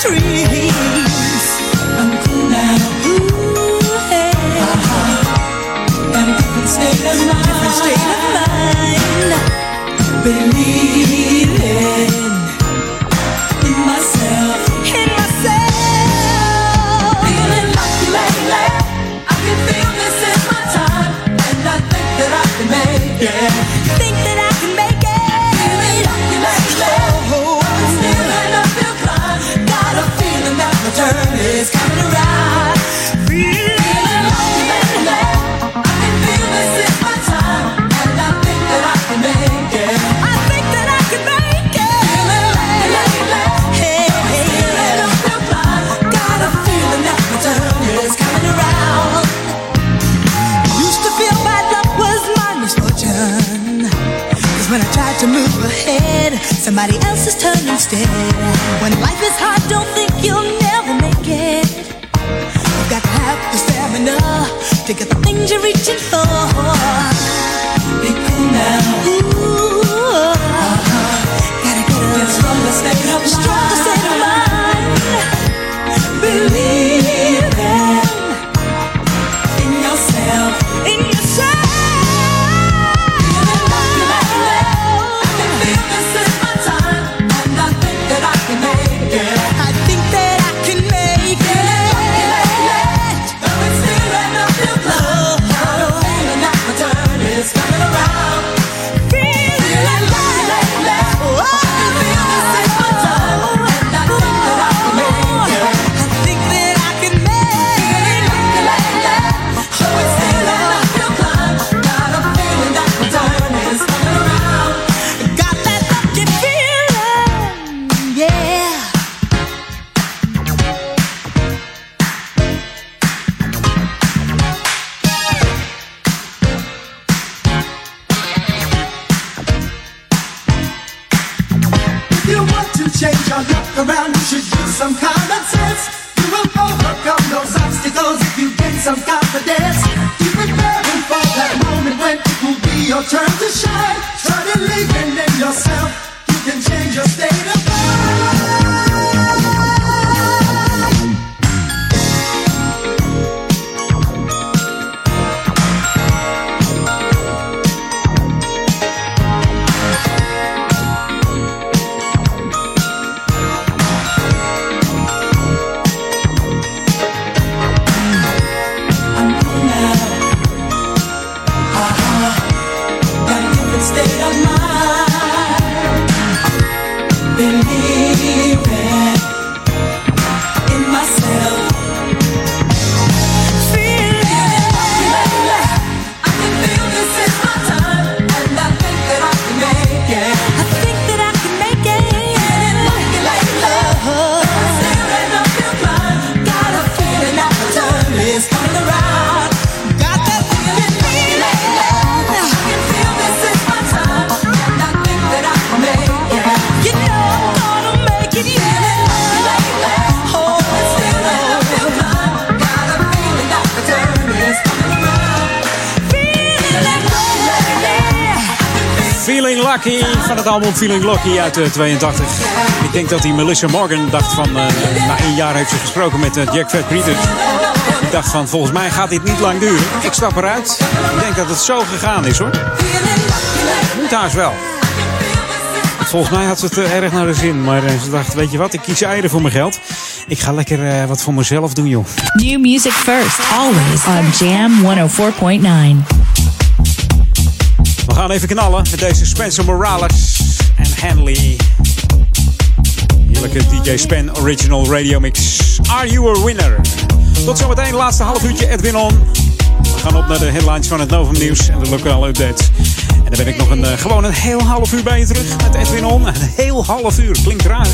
tree. Album Feeling Lucky uit eh, 82. Ik denk dat die Melissa Morgan dacht van... eh, na één jaar heeft ze gesproken met eh, Jack Fat Peters. Ik dacht van, volgens mij gaat dit niet lang duren. Ik stap eruit. Ik denk dat het zo gegaan is hoor. Moet haast wel. Volgens mij had ze het erg naar de zin. Maar ze dacht, weet je wat, ik kies eieren voor mijn geld. Ik ga lekker wat voor mezelf doen joh. New music first, always on Jam 104.9. We gaan even knallen met deze Spencer Morales Henley. Heerlijke DJ Spen Original Radio Mix. Are you a winner? Tot zometeen, laatste half uurtje Edwin On. We gaan op naar de headlines van het Novum Nieuws en de lokale updates. En dan ben ik nog een, eh, gewoon een heel half uur bij je terug met Edwin On. Een heel half uur, klinkt raar.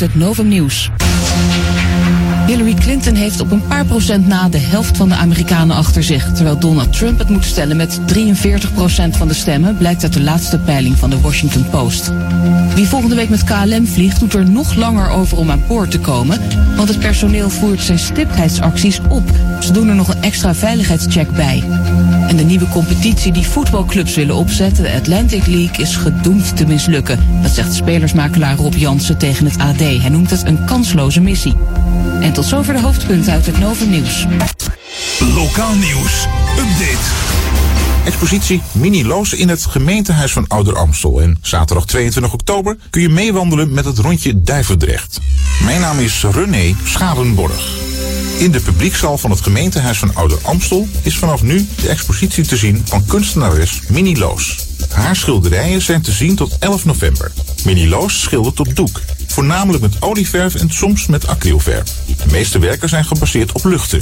Uit het Novum Nieuws. Hillary Clinton heeft op een paar procent na de helft van de Amerikanen achter zich, terwijl Donald Trump het moet stellen met 43 procent van de stemmen, blijkt uit de laatste peiling van de Washington Post. Wie volgende week met KLM vliegt, doet er nog langer over om aan boord te komen, want het personeel voert zijn stiptheidsacties op. Ze doen er nog een extra veiligheidscheck bij. En de nieuwe competitie die voetbalclubs willen opzetten, de Atlantic League, is gedoemd te mislukken. Dat zegt spelersmakelaar Rob Jansen tegen het AD. Hij noemt het een kansloze missie. En tot zover de hoofdpunten uit het Novum Nieuws. Lokaal nieuws. Update. Expositie Mini Loos in het gemeentehuis van Ouder Amstel. En zaterdag 22 oktober kun je meewandelen met het rondje Duivendrecht. Mijn naam is René Schadenborg. In de publiekzaal van het gemeentehuis van Ouder Amstel is vanaf nu de expositie te zien van kunstenares Mini Loos. Haar schilderijen zijn te zien tot 11 november. Mini Loos schildert op doek, voornamelijk met olieverf en soms met acrylverf. De meeste werken zijn gebaseerd op luchten.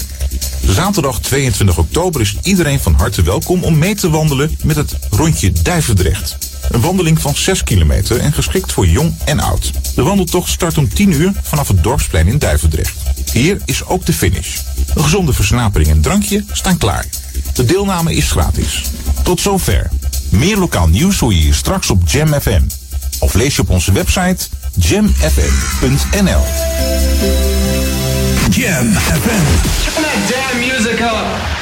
Zaterdag 22 oktober is iedereen van harte welkom om mee te wandelen met het rondje Duivendrecht. Een wandeling van 6 kilometer en geschikt voor jong en oud. De wandeltocht start om 10 uur vanaf het dorpsplein in Duivendrecht. Hier is ook de finish. Een gezonde versnapering en drankje staan klaar. De deelname is gratis. Tot zover. Meer lokaal nieuws hoor je hier straks op Jam FM. Of lees je op onze website jamfm.nl. Jam FM. Turn that damn music up.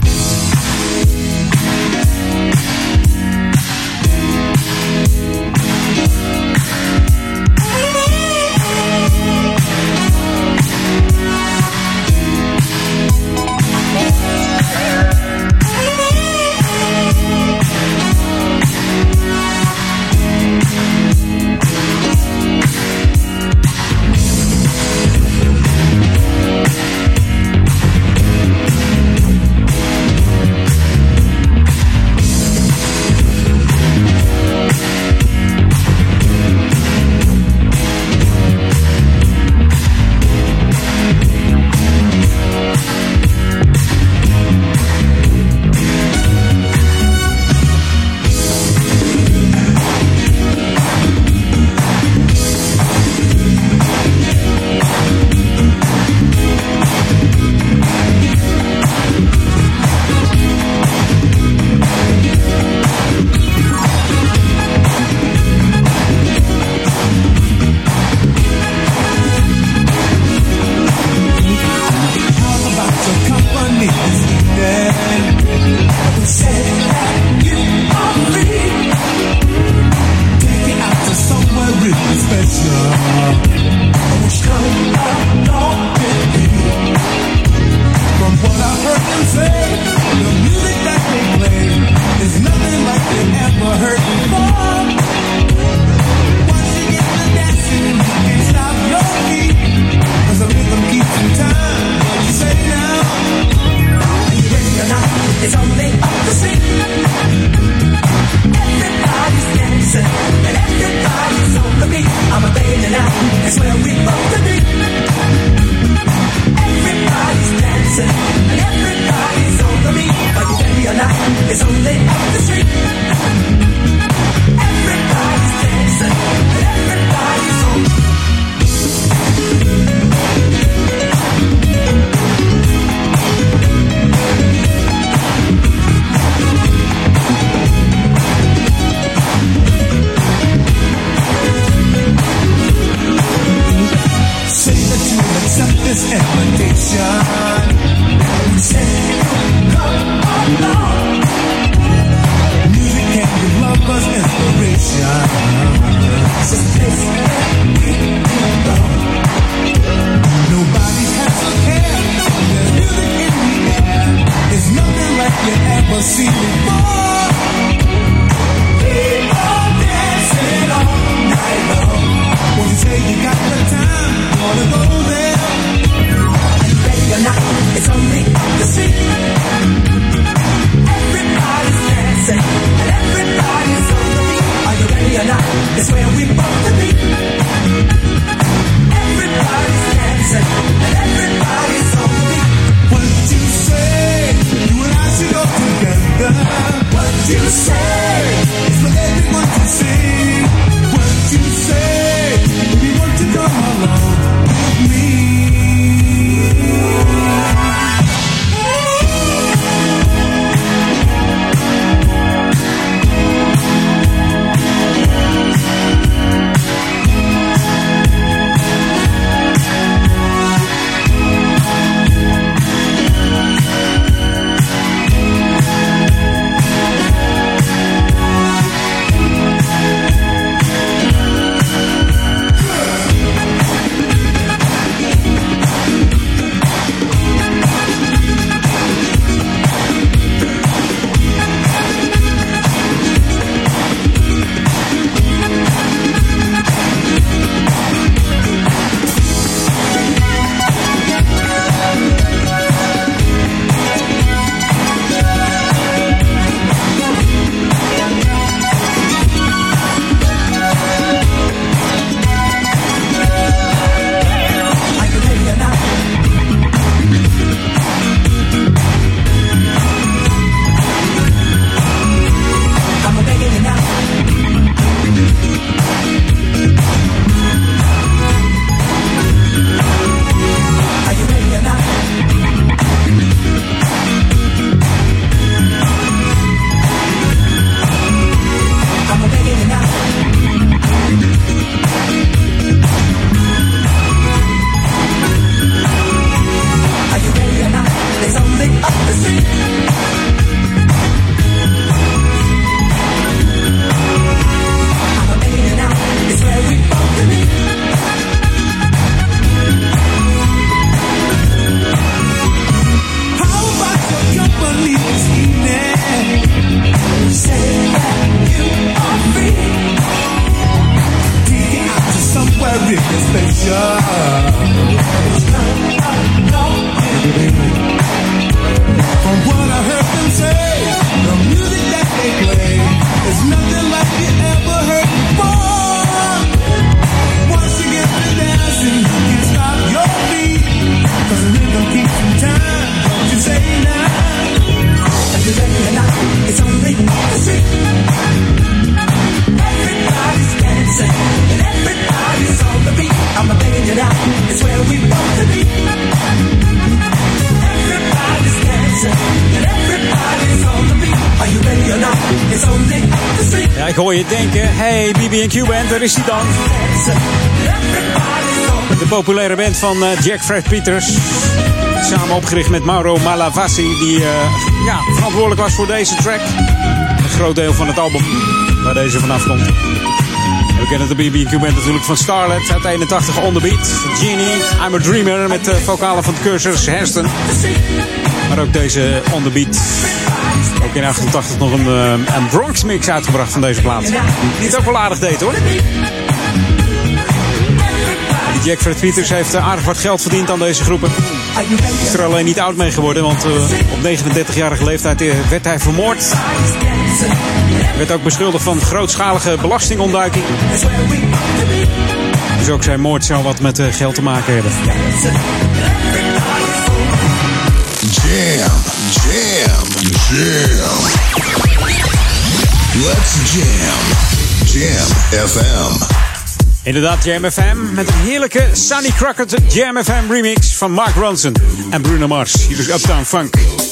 populaire band van eh, Jack Fred Peters. Samen opgericht met Mauro Malavasi, die eh, ja, verantwoordelijk was voor deze track. Een groot deel van het album waar deze vanaf komt. We kennen de BB&Q band natuurlijk van Starlet uit 81 onderbeat, Genie, I'm A Dreamer met de vocalen van Cursus Hersten. Maar ook deze On ook in 88 nog een, eh, een Bronx mix uitgebracht van deze plaat. Die het ook wel aardig deed hoor. Die Jack van de heeft eh, aardig wat geld verdiend aan deze groepen. Is er alleen niet oud mee geworden, want eh, op 39-jarige leeftijd eh, werd hij vermoord. Werd ook beschuldigd van grootschalige belastingontduiking. Dus ook zijn moord zou wat met geld te maken hebben. Jam, jam, jam. Let's jam. Jam FM. Inderdaad, JMFM met een heerlijke Sunny Crockett JMFM remix van Mark Ronson en Bruno Mars. Hier dus Uptown Funk.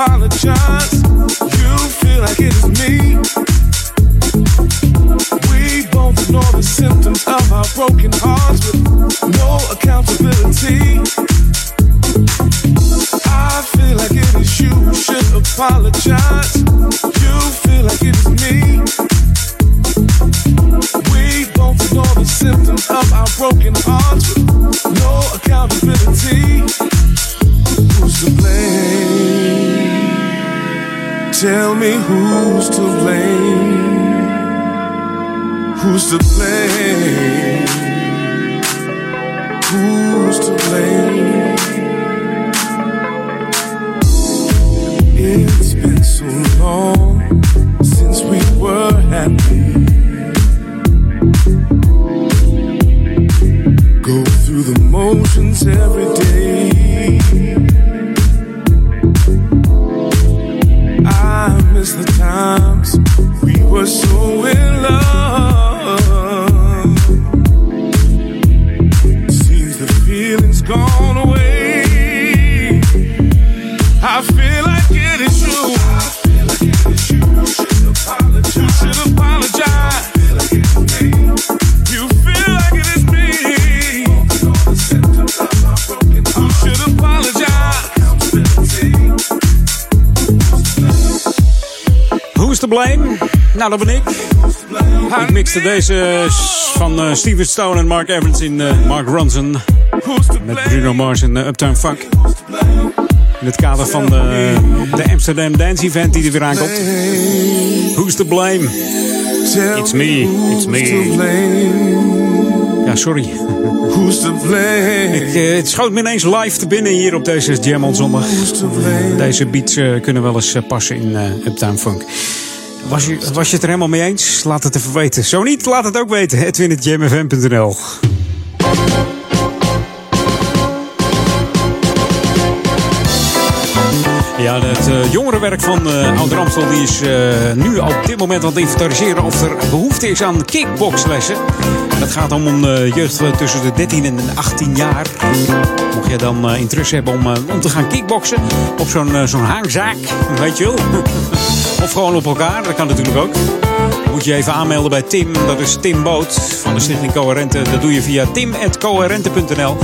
apologize. You feel like it is me. We ignore the symptoms of our broken hearts with no accountability. I feel like it is you who should apologize. Nou, dat ben ik. Ik mixte deze van eh, Steven Stone en Mark Evans in eh, Mark Ronson. Met Bruno Mars en eh, Uptown Funk. In het kader van de, de Amsterdam Dance Event die er weer aankomt. Who's to blame? It's me, it's me. Ja, sorry. Who's to blame? Ik, eh, het schoot me ineens live te binnen hier op deze Jam on zondag. Deze beats kunnen wel eens passen in eh, Uptown Funk. Was je, was je het er helemaal mee eens? Laat het even weten. Zo niet, laat het ook weten. Edwin.jamfm.nl Ja, het eh, jongerenwerk van uh, Ouder die is eh, nu op dit moment aan het inventariseren of er behoefte is aan kickboxlessen. Dat gaat om een jeugd tussen de 13 en de 18 jaar. Mocht je dan interesse hebben om, om te gaan kickboksen op zo'n zo'n hangzaak, weet je wel. of gewoon op elkaar, dat kan natuurlijk ook. Dan moet je even aanmelden bij Tim, dat is Tim Boot van de Stichting Coherente. Dat doe je via tim.coherente.nl.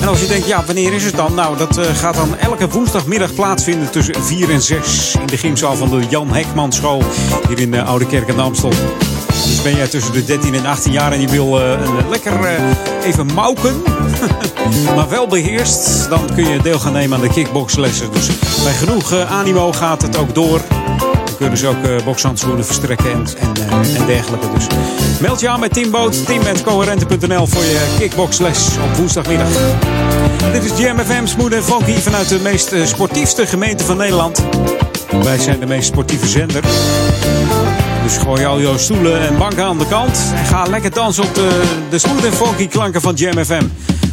En als je denkt, ja, wanneer is het dan? Nou, dat eh, gaat dan elke woensdagmiddag plaatsvinden tussen 4 en 6 in de gymzaal van de Jan Hekman School hier in de Oude Kerk aan Amstel. Dus ben jij tussen de 13 en 18 jaar en je wil eh, een lekker eh, even mauken, maar wel beheerst, dan kun je deel gaan nemen aan de kickboxlessen. Dus bij genoeg eh, animo gaat het ook door. Kunnen ze ook uh, bokshandschoenen verstrekken en, eh, en dergelijke. Dus meld je aan bij Teamboot, team.coherente.nl voor je kickboxles op woensdagmiddag. Dit is GMFM Smooth en Funky vanuit de meest eh, sportiefste gemeente van Nederland. Wij zijn de meest sportieve zender. Dus gooi al jouw stoelen en banken aan de kant. En ga lekker dansen op de, de smooth en funky klanken van Jam FM. 104.9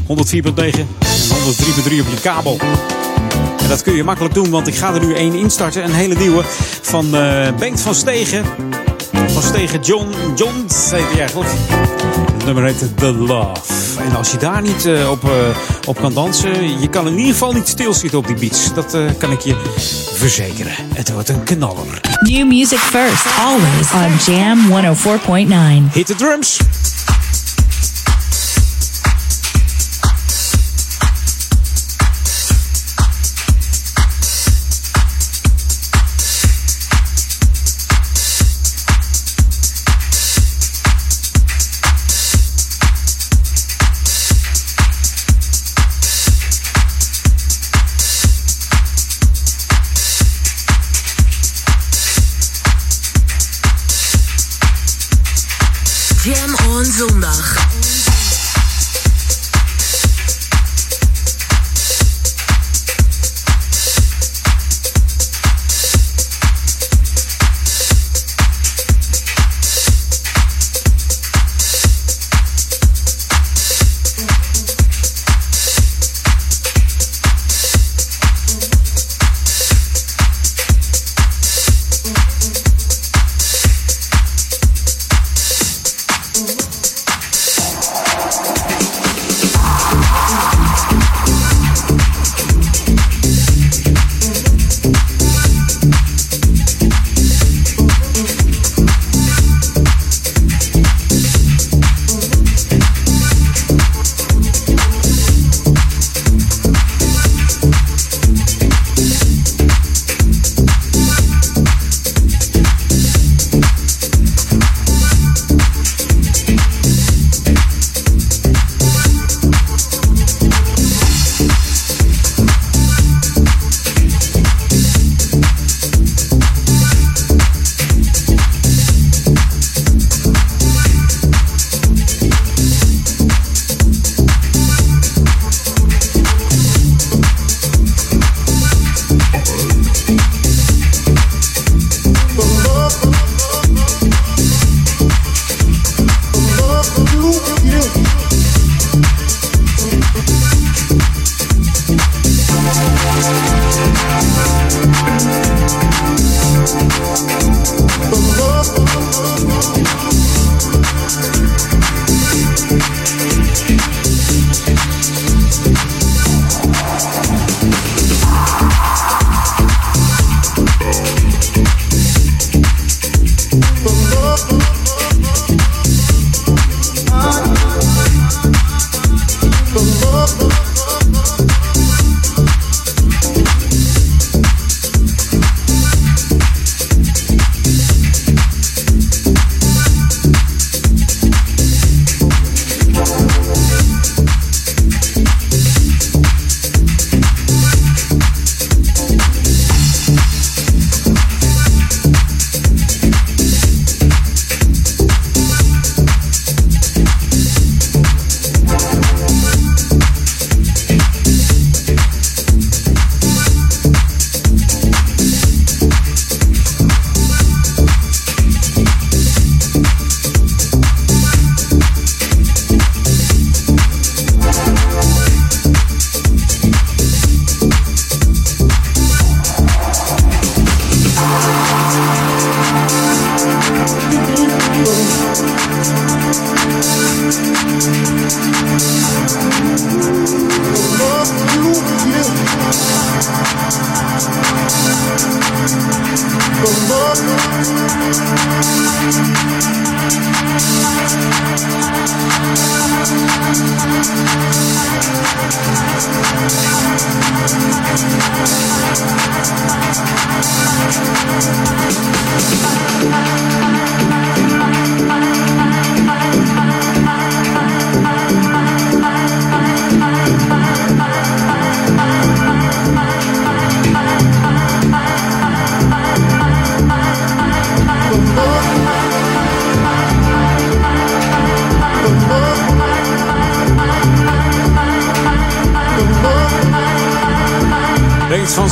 en 103.3 op je kabel. En dat kun je makkelijk doen, want ik ga er nu één instarten. Een hele nieuwe van eh Bengt van Stegen. Van Stegen John. John, heet hij eigenlijk. Het nummer heet The Love. En als je daar niet eh, op, eh, op kan dansen, je kan in ieder geval niet stilzitten op die beats. Dat kan ik je verzekeren. Het wordt een knaller. New music first, always on Jam 104.9. Hit the drums.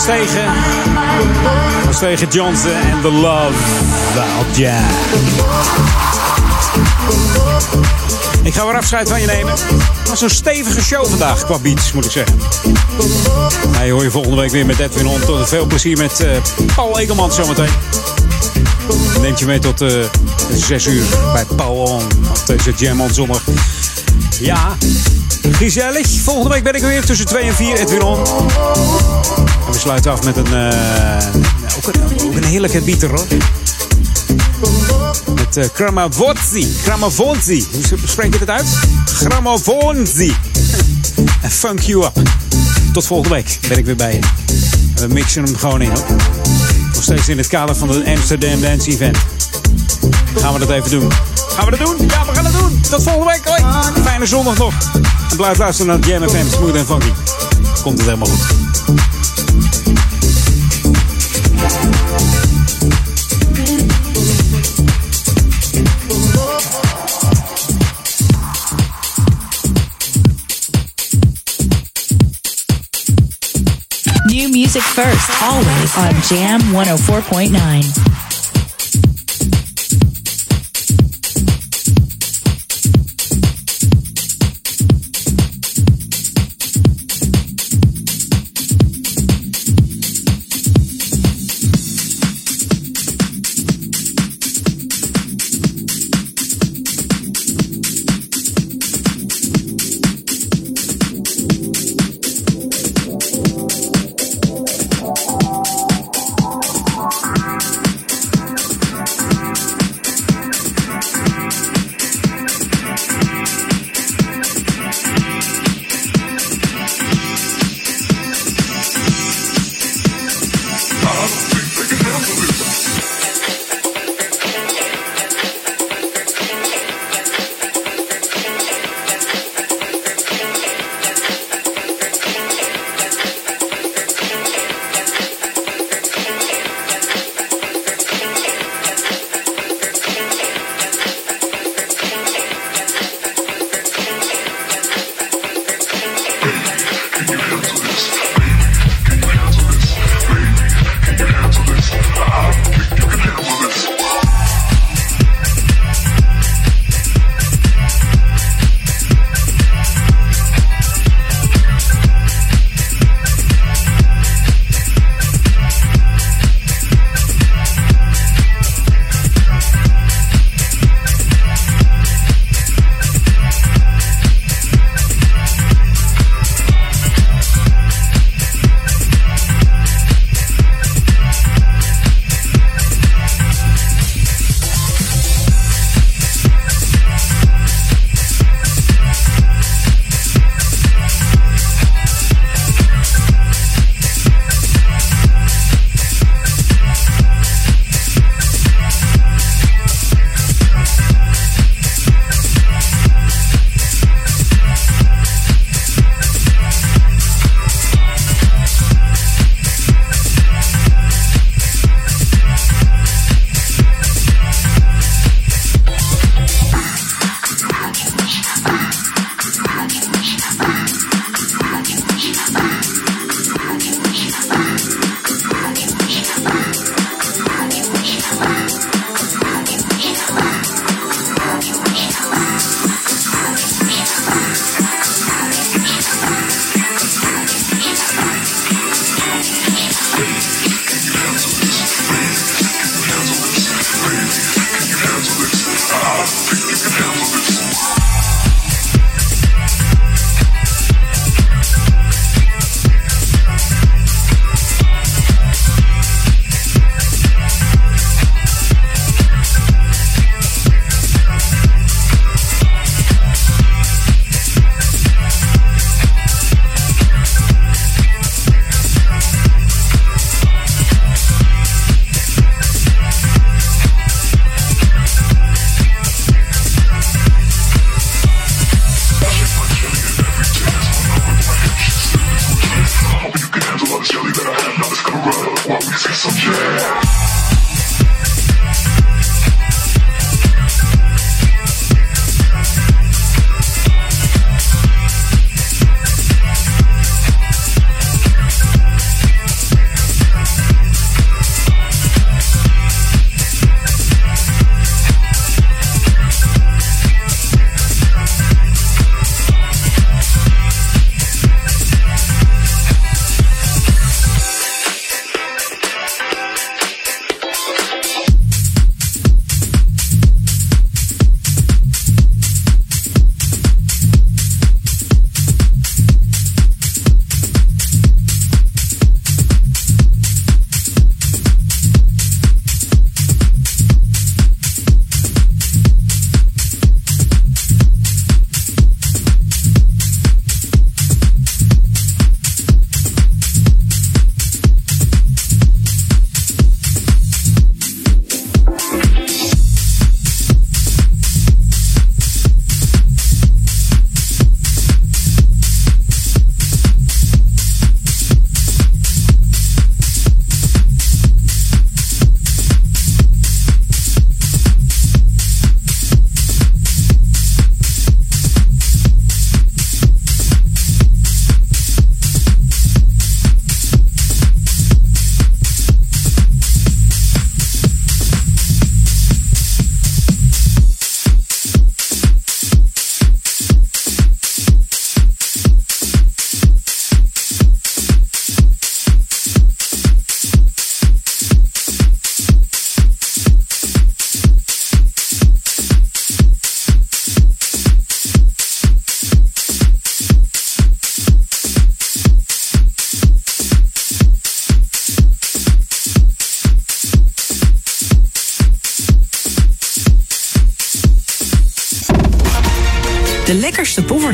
Stegen. Van Stegen Johnson en The Love. Wild Jam. Ik ga weer afscheid van je nemen. Het was een stevige show vandaag qua beats, moet ik zeggen. Hij hoor je volgende week weer met Edwin On. Tot veel plezier met eh, Paul Egelman zometeen. Neemt je mee tot eh 6 uur bij Paul On. Op deze Jam On zondag. Ja, gezellig. Volgende week ben ik er weer tussen 2 en 4. Edwin On. En we sluiten af met een, eh, ook een, ook heerlijke bieter hoor. Met uh, Kramavonzi. Kramavonzi. Hoe spreek je het uit? Kramavonzi. En funk you up. Tot volgende week ben ik weer bij je. We mixen hem gewoon in hoor. Nog steeds in het kader van het Amsterdam Dance Event. Gaan we dat even doen. Gaan we dat doen? Ja, we gaan het doen. Tot volgende week. Hoi. Fijne zondag nog. En blijf luisteren naar Jam FM. Smooth en funky. Komt het helemaal goed. New music first, always on Jam 104.9.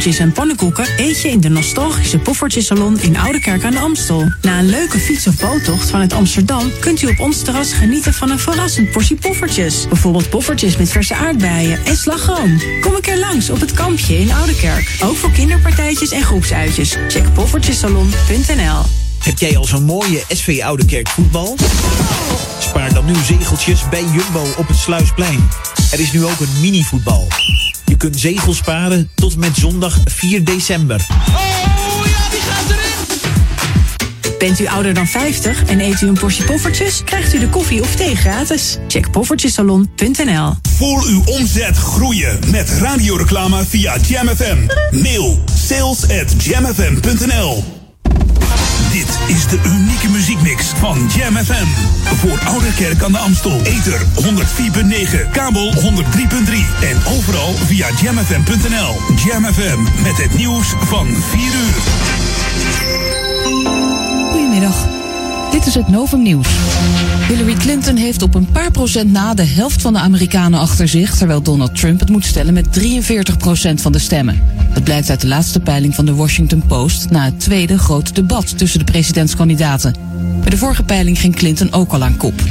poffertjes en pannenkoeken eet je in de nostalgische Poffertjesalon in Oudekerk aan de Amstel. Na een leuke fiets- of boottocht vanuit Amsterdam kunt u op ons terras genieten van een verrassend portie poffertjes. Bijvoorbeeld poffertjes met verse aardbeien en slagroom. Kom een keer langs op het kampje in Oudekerk. Ook voor kinderpartijtjes en groepsuitjes. Check poffertjesalon.nl Heb jij al zo'n mooie SV Oudekerk voetbal? Spaar dan nu zegeltjes bij Jumbo op het Sluisplein. Er is nu ook een mini-voetbal. Je kunt zegels sparen tot en met zondag 4 december. Bent u ouder dan 50 en eet u een portie poffertjes? Krijgt u de koffie of thee gratis. Check poffertjesalon.nl Voel uw omzet groeien met radioreclame via Jam FM. Mail sales at jamfm.nl Dit is de unieke muziekmix van Jam FM. Voor Ouderkerk aan de Amstel. Ether 104.9, kabel 103.3 en overal via jamfm.nl. Jam FM met het nieuws van 4 uur. Goedemiddag. Dit is het Novum Nieuws. Hillary Clinton heeft op een paar procent na de helft van de Amerikanen achter zich, terwijl Donald Trump het moet stellen met 43 procent van de stemmen. Dat blijkt uit de laatste peiling van de Washington Post na het tweede grote debat tussen de presidentskandidaten. Bij de vorige peiling ging Clinton ook al aan kop.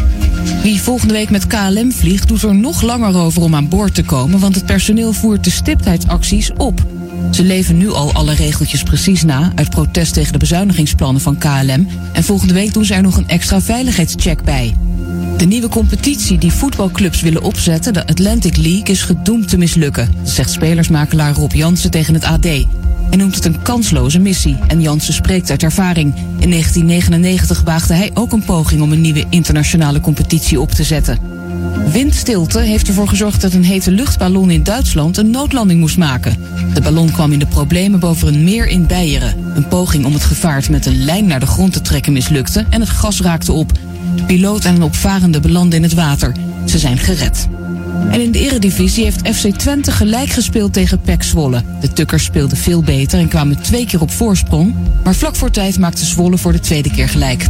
Wie volgende week met KLM vliegt, doet er nog langer over om aan boord te komen, want het personeel voert de stiptheidsacties op. Ze leven nu al alle regeltjes precies na, uit protest tegen de bezuinigingsplannen van KLM. En volgende week doen ze er nog een extra veiligheidscheck bij. De nieuwe competitie die voetbalclubs willen opzetten, de Atlantic League, is gedoemd te mislukken. Zegt spelersmakelaar Rob Jansen tegen het AD. Hij noemt het een kansloze missie. En Jansen spreekt uit ervaring. In 1999 waagde hij ook een poging om een nieuwe internationale competitie op te zetten. Windstilte heeft ervoor gezorgd dat een hete luchtballon in Duitsland een noodlanding moest maken. De ballon kwam in de problemen boven een meer in Beieren. Een poging om het gevaart met een lijn naar de grond te trekken mislukte en het gas raakte op. De piloot en een opvarende belanden in het water. Ze zijn gered. En in de eredivisie heeft FC Twente gelijk gespeeld tegen PEC Zwolle. De Tukkers speelden veel beter en kwamen twee keer op voorsprong. Maar vlak voor tijd maakte Zwolle voor de tweede keer gelijk.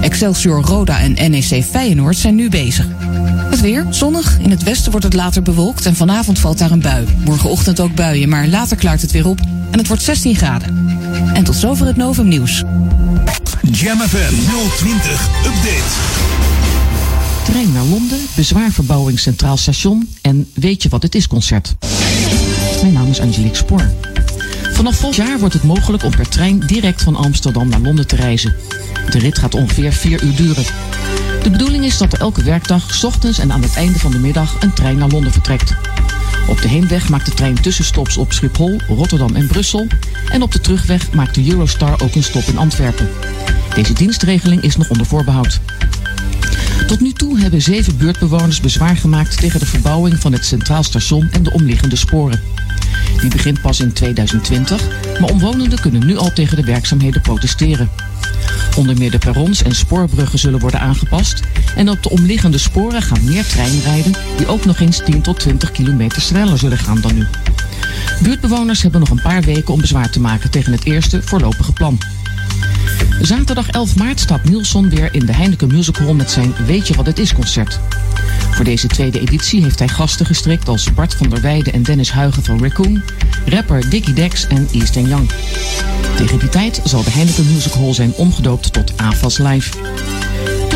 Excelsior Roda en NEC Feyenoord zijn nu bezig. Het weer, zonnig. In het westen wordt het later bewolkt en vanavond valt daar een bui. Morgenochtend ook buien, maar later klaart het weer op en het wordt 16 graden. En tot zover het Novum Nieuws. Jam FM 020 Update. Trein naar Londen, bezwaarverbouwing Centraal Station en Weet je wat het is concert. Mijn naam is Angelique Spoor. Vanaf volgend jaar wordt het mogelijk om per trein direct van Amsterdam naar Londen te reizen. De rit gaat ongeveer 4 uur duren. De bedoeling is dat er elke werkdag, 's ochtends en aan het einde van de middag, een trein naar Londen vertrekt. Op de heenweg maakt de trein tussenstops op Schiphol, Rotterdam en Brussel. En op de terugweg maakt de Eurostar ook een stop in Antwerpen. Deze dienstregeling is nog onder voorbehoud. Tot nu toe hebben zeven buurtbewoners bezwaar gemaakt tegen de verbouwing van het Centraal Station en de omliggende sporen. Die begint pas in 2020, maar omwonenden kunnen nu al tegen de werkzaamheden protesteren. Onder meer de perrons en spoorbruggen zullen worden aangepast. En op de omliggende sporen gaan meer treinen rijden die ook nog eens 10 tot 20 kilometer sneller zullen gaan dan nu. Buurtbewoners hebben nog een paar weken om bezwaar te maken tegen het eerste voorlopige plan. Zaterdag 11 maart staat Nielsen weer in de Heineken Music Hall met zijn Weet je wat het is concert. Voor deze tweede editie heeft hij gasten gestrikt als Bart van der Weijden en Dennis Huigen van Raccoon, rapper Dickie Dex en East Young. Tegen die tijd zal de Heineken Music Hall zijn omgedoopt tot AFAS Live.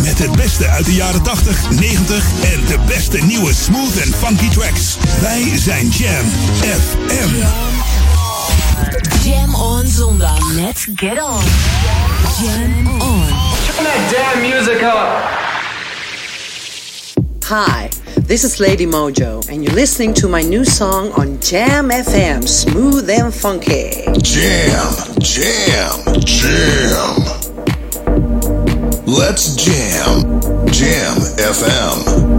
met het beste uit de jaren 80, 90 en de beste nieuwe smooth en funky tracks. Wij zijn Jam FM. Jam on zondag. Let's get on. Jam on. Turn that damn music up. Hi, this is Lady Mojo, and you're listening to my new song on Jam FM, Smooth and Funky. Jam, jam, jam. Let's jam. Jam FM.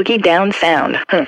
Boogie down sound. Huh.